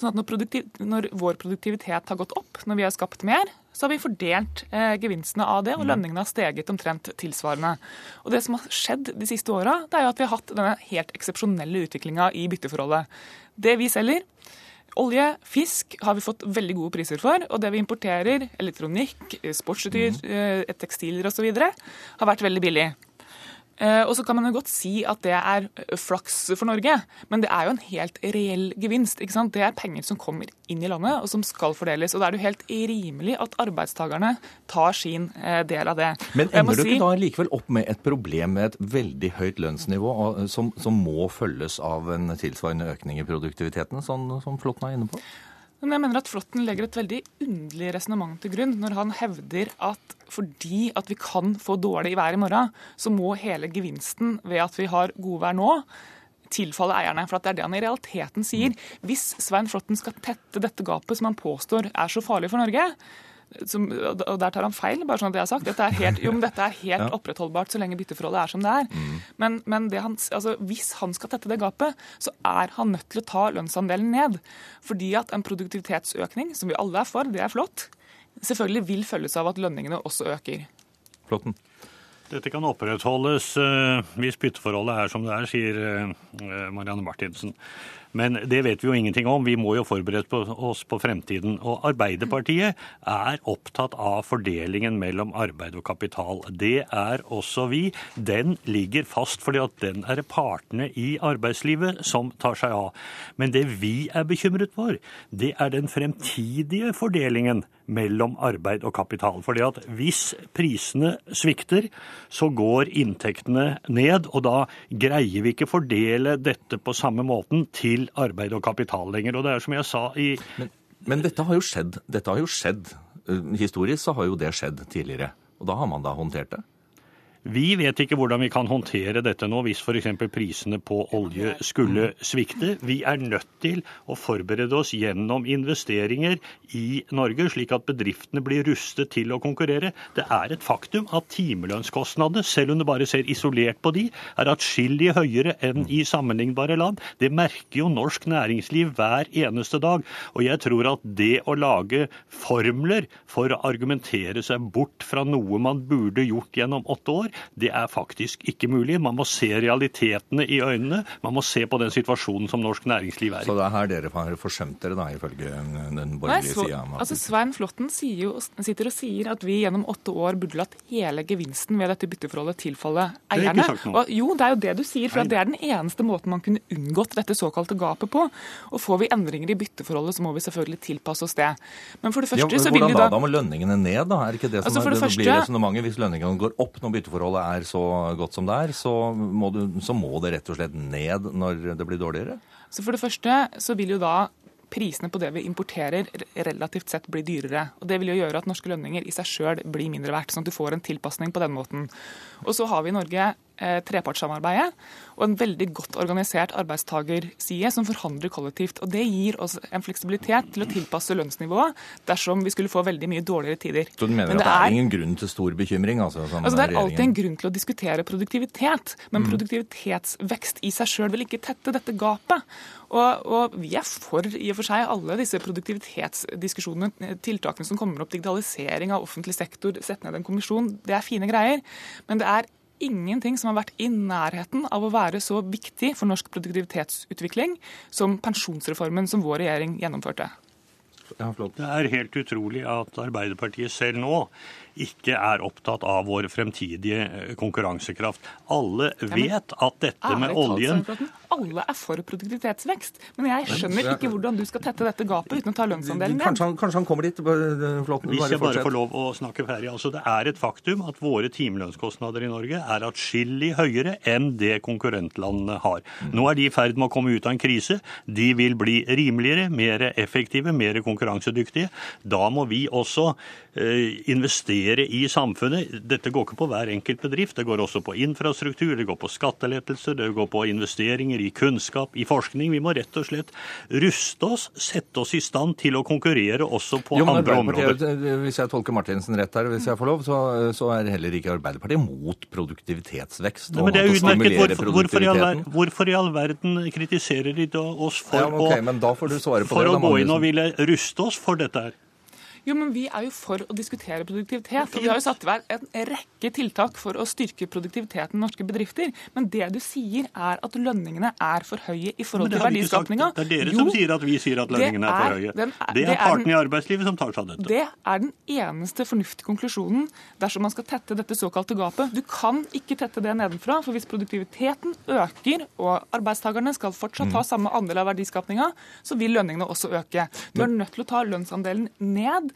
Sånn at når, når, vår produktivitet har gått opp, når vi har skapt mer, så har vi fordelt eh, gevinstene av det, og mm. lønningene har steget omtrent tilsvarende. Og Det som har skjedd de siste åra, er jo at vi har hatt denne helt eksepsjonelle utviklinga i bytteforholdet. Det vi selger, Olje, fisk har vi fått veldig gode priser for. Og det vi importerer, elektronikk, sportsutstyr, mm. tekstiler osv., har vært veldig billig. Eh, og så kan man jo godt si at det er flaks for Norge, men det er jo en helt reell gevinst. ikke sant? Det er penger som kommer inn i landet, og som skal fordeles. Og da er det jo helt rimelig at arbeidstakerne tar sin eh, del av det. Men ender du ikke si... da likevel opp med et problem med et veldig høyt lønnsnivå, som, som må følges av en tilsvarende økning i produktiviteten, sånn som Flåtten er inne på? Men jeg mener at Flåtten legger et veldig underlig resonnement til grunn når han hevder at fordi at vi kan få dårlig vær i morgen, så må hele gevinsten ved at vi har godvær nå, tilfalle eierne. For det er det han i realiteten sier. Hvis Svein Flåtten skal tette dette gapet som han påstår er så farlig for Norge, som, og der tar han feil, bare sånn at det er sagt. Dette er helt, jo, men dette er helt ja. opprettholdbart så lenge bytteforholdet er som det er. Mm. Men, men det han, altså, hvis han skal tette det gapet, så er han nødt til å ta lønnsandelen ned. Fordi at en produktivitetsøkning, som vi alle er for, det er flott, selvfølgelig vil følges av at lønningene også øker. Flotten. Dette kan opprettholdes uh, hvis bytteforholdet er som det er, sier uh, Marianne Martinsen. Men det vet vi jo ingenting om. Vi må jo forberede oss på fremtiden. Og Arbeiderpartiet er opptatt av fordelingen mellom arbeid og kapital. Det er også vi. Den ligger fast, fordi at den er det partene i arbeidslivet som tar seg av. Men det vi er bekymret for, det er den fremtidige fordelingen mellom arbeid og kapital. Fordi at hvis prisene svikter, så går inntektene ned, og da greier vi ikke fordele dette på samme måten til arbeid og kapital lenger. Og det er som jeg sa i Men, men dette har jo skjedd. Dette har jo skjedd. Historisk så har jo det skjedd tidligere. Og da har man da håndtert det? Vi vet ikke hvordan vi kan håndtere dette nå hvis f.eks. prisene på olje skulle svikte. Vi er nødt til å forberede oss gjennom investeringer i Norge, slik at bedriftene blir rustet til å konkurrere. Det er et faktum at timelønnskostnadene, selv om du bare ser isolert på de, er atskillig høyere enn i sammenlignbare land. Det merker jo norsk næringsliv hver eneste dag. Og jeg tror at det å lage formler for å argumentere seg bort fra noe man burde gjort gjennom åtte år, det er faktisk ikke mulig. Man må se realitetene i øynene. Man må se på den situasjonen som norsk næringsliv er i. Så det er her dere har forsømt dere, da, ifølge den borgerlige sida? Altså, Svein Flåtten sitter og sier at vi gjennom åtte år burde latt hele gevinsten ved dette bytteforholdet tilfalle eierne. Det er. Og, jo, det er jo det du sier, for det er den eneste måten man kunne unngått dette såkalte gapet på. Og får vi endringer i bytteforholdet, så må vi selvfølgelig tilpasse oss det. Men for det første ja, så vil vi da Hvordan Da må lønningene ned, da? Er ikke det som altså, er, det, det blir resonnementet? Hvis lønningene går opp når bytteforholdet forholdet er så godt som det er, så må, du, så må det rett og slett ned når det blir dårligere? Så For det første så vil jo da prisene på det vi importerer relativt sett blir dyrere. Og Det vil jo gjøre at norske lønninger i seg sjøl blir mindre verdt, sånn at du får en tilpasning på den måten. Og så har vi i Norge trepartssamarbeidet og en veldig godt organisert arbeidstagerside som forhandler kollektivt. Og Det gir oss en fleksibilitet til å tilpasse lønnsnivået dersom vi skulle få veldig mye dårligere tider. Så du mener men at det er, er ingen grunn til stor bekymring? Altså, altså Det er alltid en grunn til å diskutere produktivitet, men mm. produktivitetsvekst i seg sjøl vil ikke tette dette gapet. Og, og, vi er for i og for seg alle disse produktivitetsdiskusjonene, tiltakene som kommer opp, digitalisering av offentlig sektor, sette ned en kommisjon, det er fine greier. Men det er ingenting som har vært i nærheten av å være så viktig for norsk produktivitetsutvikling som pensjonsreformen som vår regjering gjennomførte. Ja, det er helt utrolig at Arbeiderpartiet selv nå ikke er opptatt av vår fremtidige eh, konkurransekraft. Alle vet at dette med oljen Alle er for produktivitetsvekst, men jeg skjønner ikke hvordan du skal tette dette gapet uten å ta lønnsandelen ned. Kanskje, kanskje han kommer dit? Flott, Hvis jeg bare får lov å snakke ferdig. Altså, det er et faktum at våre timelønnskostnader i Norge er atskillig høyere enn det konkurrentlandene har. Nå er de i ferd med å komme ut av en krise. De vil bli rimeligere, mer effektive, mer konkurransedyktige konkurransedyktige. Da må vi også eh, investere i samfunnet. Dette går ikke på hver enkelt bedrift, det går også på infrastruktur, det går på skattelettelser, det går på investeringer i kunnskap, i forskning. Vi må rett og slett ruste oss, sette oss i stand til å konkurrere også på jo, andre områder. Hvis jeg tolker Martinsen rett her, hvis jeg får lov, så, så er heller ikke Arbeiderpartiet mot produktivitetsvekst. Nei, men det er utmerket. Hvorfor, hvorfor, i all, hvorfor, i all, verden kritiserer de oss for, ja, okay, å, for å gå inn og ville ruste oss for dette her? Jo, men Vi er jo for å diskutere produktivitet. og Vi har jo satt i verk en rekke tiltak for å styrke produktiviteten i norske bedrifter. Men det du sier, er at lønningene er for høye i forhold til verdiskapninga. Det er dere jo, som sier at vi sier at lønningene er, for høye. Den, det er partene i arbeidslivet som tar seg av dette. Det er den eneste fornuftige konklusjonen dersom man skal tette dette såkalte gapet. Du kan ikke tette det nedenfra, for hvis produktiviteten øker og arbeidstakerne skal fortsatt ta mm. samme andel av verdiskapninga, så vil lønningene også øke. Du er nødt til å ta lønnsandelen ned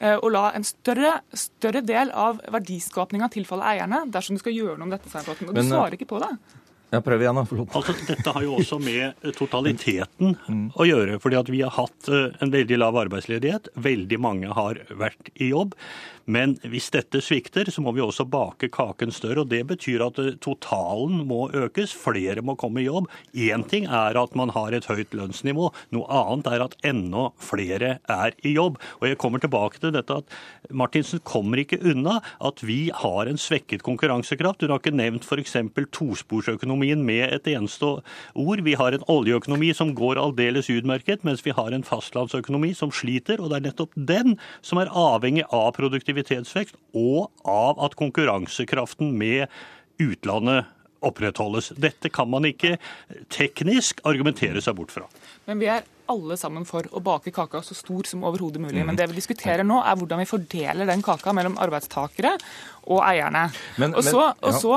Eh, og la en større, større del av verdiskapninga tilfalle eierne dersom du skal gjøre noe om dette. Og du Men, svarer ikke på det. Ja, prøv igjen, da. Altså, dette har jo også med totaliteten mm. å gjøre. fordi at vi har hatt eh, en veldig lav arbeidsledighet. Veldig mange har vært i jobb. Men hvis dette svikter, så må vi også bake kaken større. og Det betyr at eh, totalen må økes. Flere må komme i jobb. Én ting er at man har et høyt lønnsnivå. Noe annet er at enda flere er i jobb. Og jeg kommer tilbake til dette at Martinsen kommer ikke unna at vi har en svekket konkurransekraft. Hun har ikke nevnt f.eks. tosporsøkonomien med et eneste ord. Vi har en oljeøkonomi som går aldeles utmerket, mens vi har en fastlandsøkonomi som sliter. Og det er nettopp den som er avhengig av produktivitet produktivitetsvekst, og av at konkurransekraften med utlandet opprettholdes. Dette kan man ikke teknisk argumentere seg bort fra. Men vi er alle sammen for å bake kaka så stor som overhodet mulig. Men det vi diskuterer nå, er hvordan vi fordeler den kaka mellom arbeidstakere og eierne. Men, og så, men, ja. og så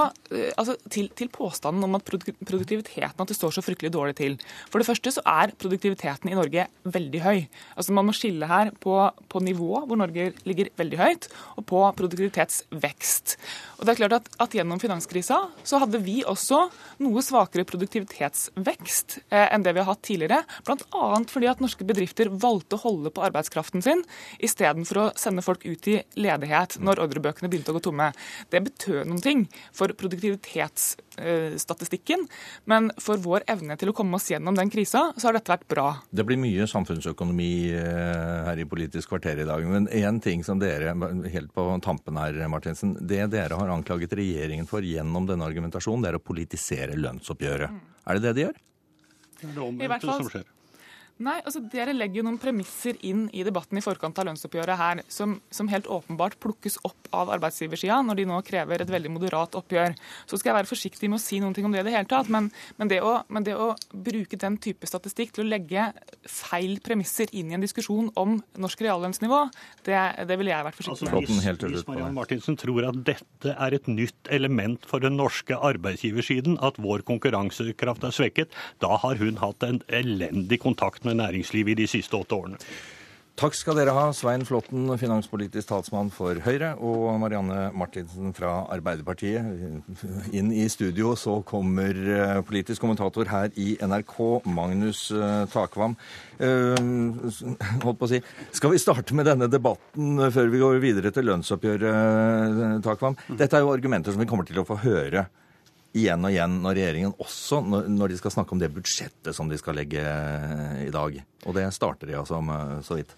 altså, til, til, påstanden om at produktiviteten at det står så fryktelig dårlig til. For det første så er produktiviteten i Norge veldig høy. Altså Man må skille her på, på nivå, hvor Norge ligger veldig høyt, og på produktivitetsvekst. Og det er klart at, at Gjennom finanskrisa så hadde vi også noe svakere produktivitetsvekst eh, enn det vi har hatt tidligere. Annet fordi at norske bedrifter valgte å holde på arbeidskraften sin istedenfor å sende folk ut i ledighet når ordrebøkene begynte å gå tomme. Det betød noen ting for produktivitetsstatistikken, men for vår evne til å komme oss gjennom den krisa, så har dette vært bra. Det blir mye samfunnsøkonomi eh, her i Politisk kvarter i dag. Men én ting som dere, helt på tampen her, Martinsen, det dere har anklaget regjeringen for gjennom denne argumentasjonen, det er å politisere lønnsoppgjøret. Mm. Er det det de gjør? Det er det omvendte som skjer. Nei, altså Dere legger jo noen premisser inn i debatten i forkant av lønnsoppgjøret her, som, som helt åpenbart plukkes opp av arbeidsgiversida når de nå krever et veldig moderat oppgjør. Så skal jeg være forsiktig med å si noen ting om det i det hele tatt, men, men, det å, men, det å, bruke den type statistikk til å legge feil premisser inn i en diskusjon om norsk reallønnsnivå, det, det ville jeg vært forsiktig med. Altså, hvis, hvis Marianne Martinsen tror at dette er et nytt element for den norske arbeidsgiversiden, at vår konkurransekraft er svekket, da har hun hatt en elendig kontakt med næringslivet i de siste åtte årene. Takk skal dere ha, Svein Flåtten, finanspolitisk talsmann for Høyre, og Marianne Martinsen fra Arbeiderpartiet. Inn i studio så kommer eh, politisk kommentator her i NRK, Magnus eh, Takvam. Uh, holdt på å si. Skal vi starte med denne debatten før vi går videre til lønnsoppgjøret, Takvam? Dette er jo argumenter som vi kommer til å få høre igjen og igjen når regjeringen også når de skal snakke om det budsjettet som de skal legge i dag. Og det starter de altså med så vidt.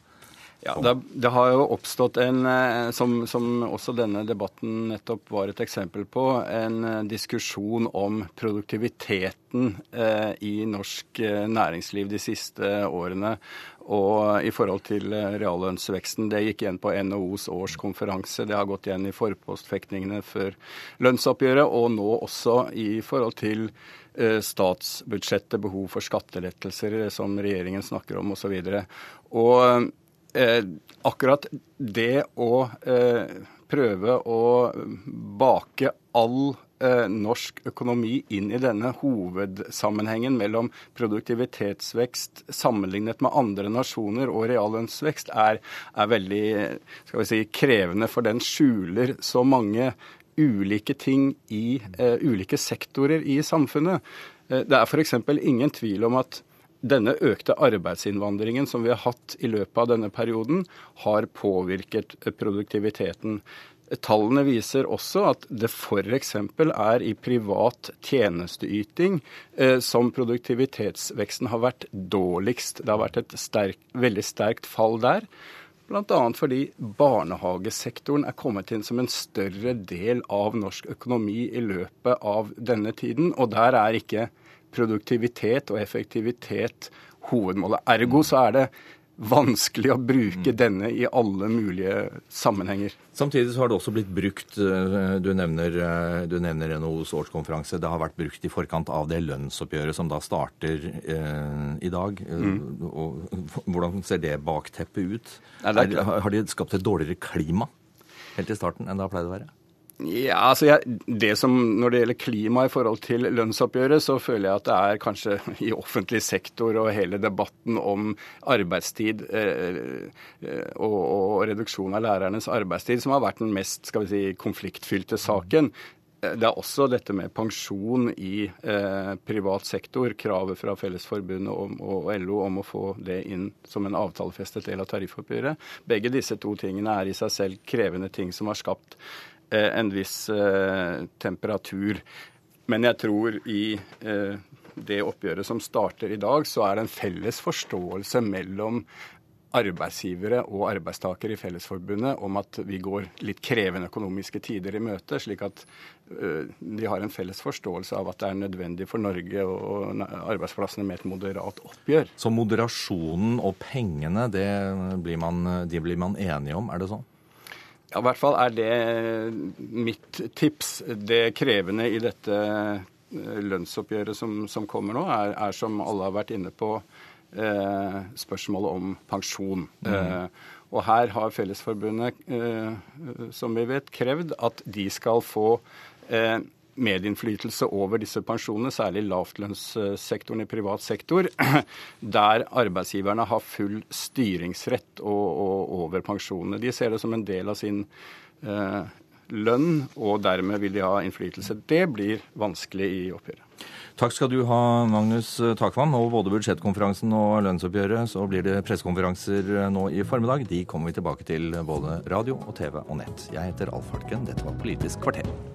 Ja, det, det, har jo oppstått en, eh, som, som, også denne debatten nettopp var et eksempel på, en eh, diskusjon om produktiviteten eh, i norsk eh, næringsliv de siste årene. Og i forhold til reallønnsveksten. Det gikk igjen på NHOs årskonferanse. Det har gått igjen i forpostfektningene før lønnsoppgjøret, og nå også i forhold til statsbudsjettet, behov for skattelettelser som regjeringen snakker om osv. Og, så og eh, akkurat det å eh, prøve å bake all eh, norsk økonomi inn i denne hovedsammenhengen mellom produktivitetsvekst sammenlignet med andre nasjoner og reallønnsvekst, er, er veldig si, krevende, for den skjuler så mange ulike ting i uh, ulike sektorer i samfunnet. Uh, det er f.eks. ingen tvil om at denne økte arbeidsinnvandringen som vi har hatt i løpet av denne perioden, har påvirket produktiviteten. Tallene viser også at det f.eks. er i privat tjenesteyting eh, som produktivitetsveksten har vært dårligst. Det har vært et sterk, veldig sterkt fall der. Bl.a. fordi barnehagesektoren er kommet inn som en større del av norsk økonomi i løpet av denne tiden. Og der er ikke produktivitet og effektivitet hovedmålet. Ergo så er det vanskelig å bruke mm. denne i alle mulige sammenhenger. Samtidig så har det også blitt brukt, eh, du nevner, eh, du nevner NHOs årskonferanse, det har vært brukt i forkant av det lønnsoppgjøret som da starter eh, i dag. Mm. Og, hvordan ser det bakteppet ut? Er, har de skapt et dårligere klima helt i starten enn det har pleid å være? Ja, altså jeg, det som, Når det gjelder klima i forhold til lønnsoppgjøret, så føler jeg at det er kanskje i offentlig sektor og hele debatten om arbeidstid eh, eh, og, og, reduksjon av lærernes arbeidstid som har vært den mest skal vi si, konfliktfylte saken. Det er også dette med pensjon i eh, privat sektor. Kravet fra Fellesforbundet og, og LO om å få det inn som en avtalefestet del av tariffoppgjøret. Begge disse to tingene er i seg selv krevende ting som har skapt Eh, en viss eh, temperatur. Men jeg tror i eh, det oppgjøret som starter i dag, så er det en felles forståelse mellom arbeidsgivere og arbeidstakere i Fellesforbundet om at vi går litt krevende økonomiske tider i møte, slik at de har en felles forståelse av at det er nødvendig for Norge og arbeidsplassene med et moderat oppgjør. Så moderasjonen og pengene, det blir man, de blir man enige om, er det sånn? Ja, I hvert fall er det mitt tips. Det krevende i dette eh, lønnsoppgjøret som, som kommer nå, er, er, som alle har vært inne på, eh, spørsmålet om pensjon. Mm. Eh, og her har Fellesforbundet, eh, som vi vet, krevd at de skal få eh, medinnflytelse over disse pensjonene, særlig lavtlønnssektoren i privat sektor, der arbeidsgiverne har full styringsrett over pensjonene. De ser det som en del av sin eh, lønn, og dermed vil de ha innflytelse. Det blir vanskelig i oppgjøret. Takk skal du ha, Magnus Takvam. Og både budsjettkonferansen og lønnsoppgjøret, så blir det pressekonferanser nå i formiddag. De kommer vi tilbake til både radio og TV og nett. Jeg heter Alf Hartken. Dette var Politisk kvarter.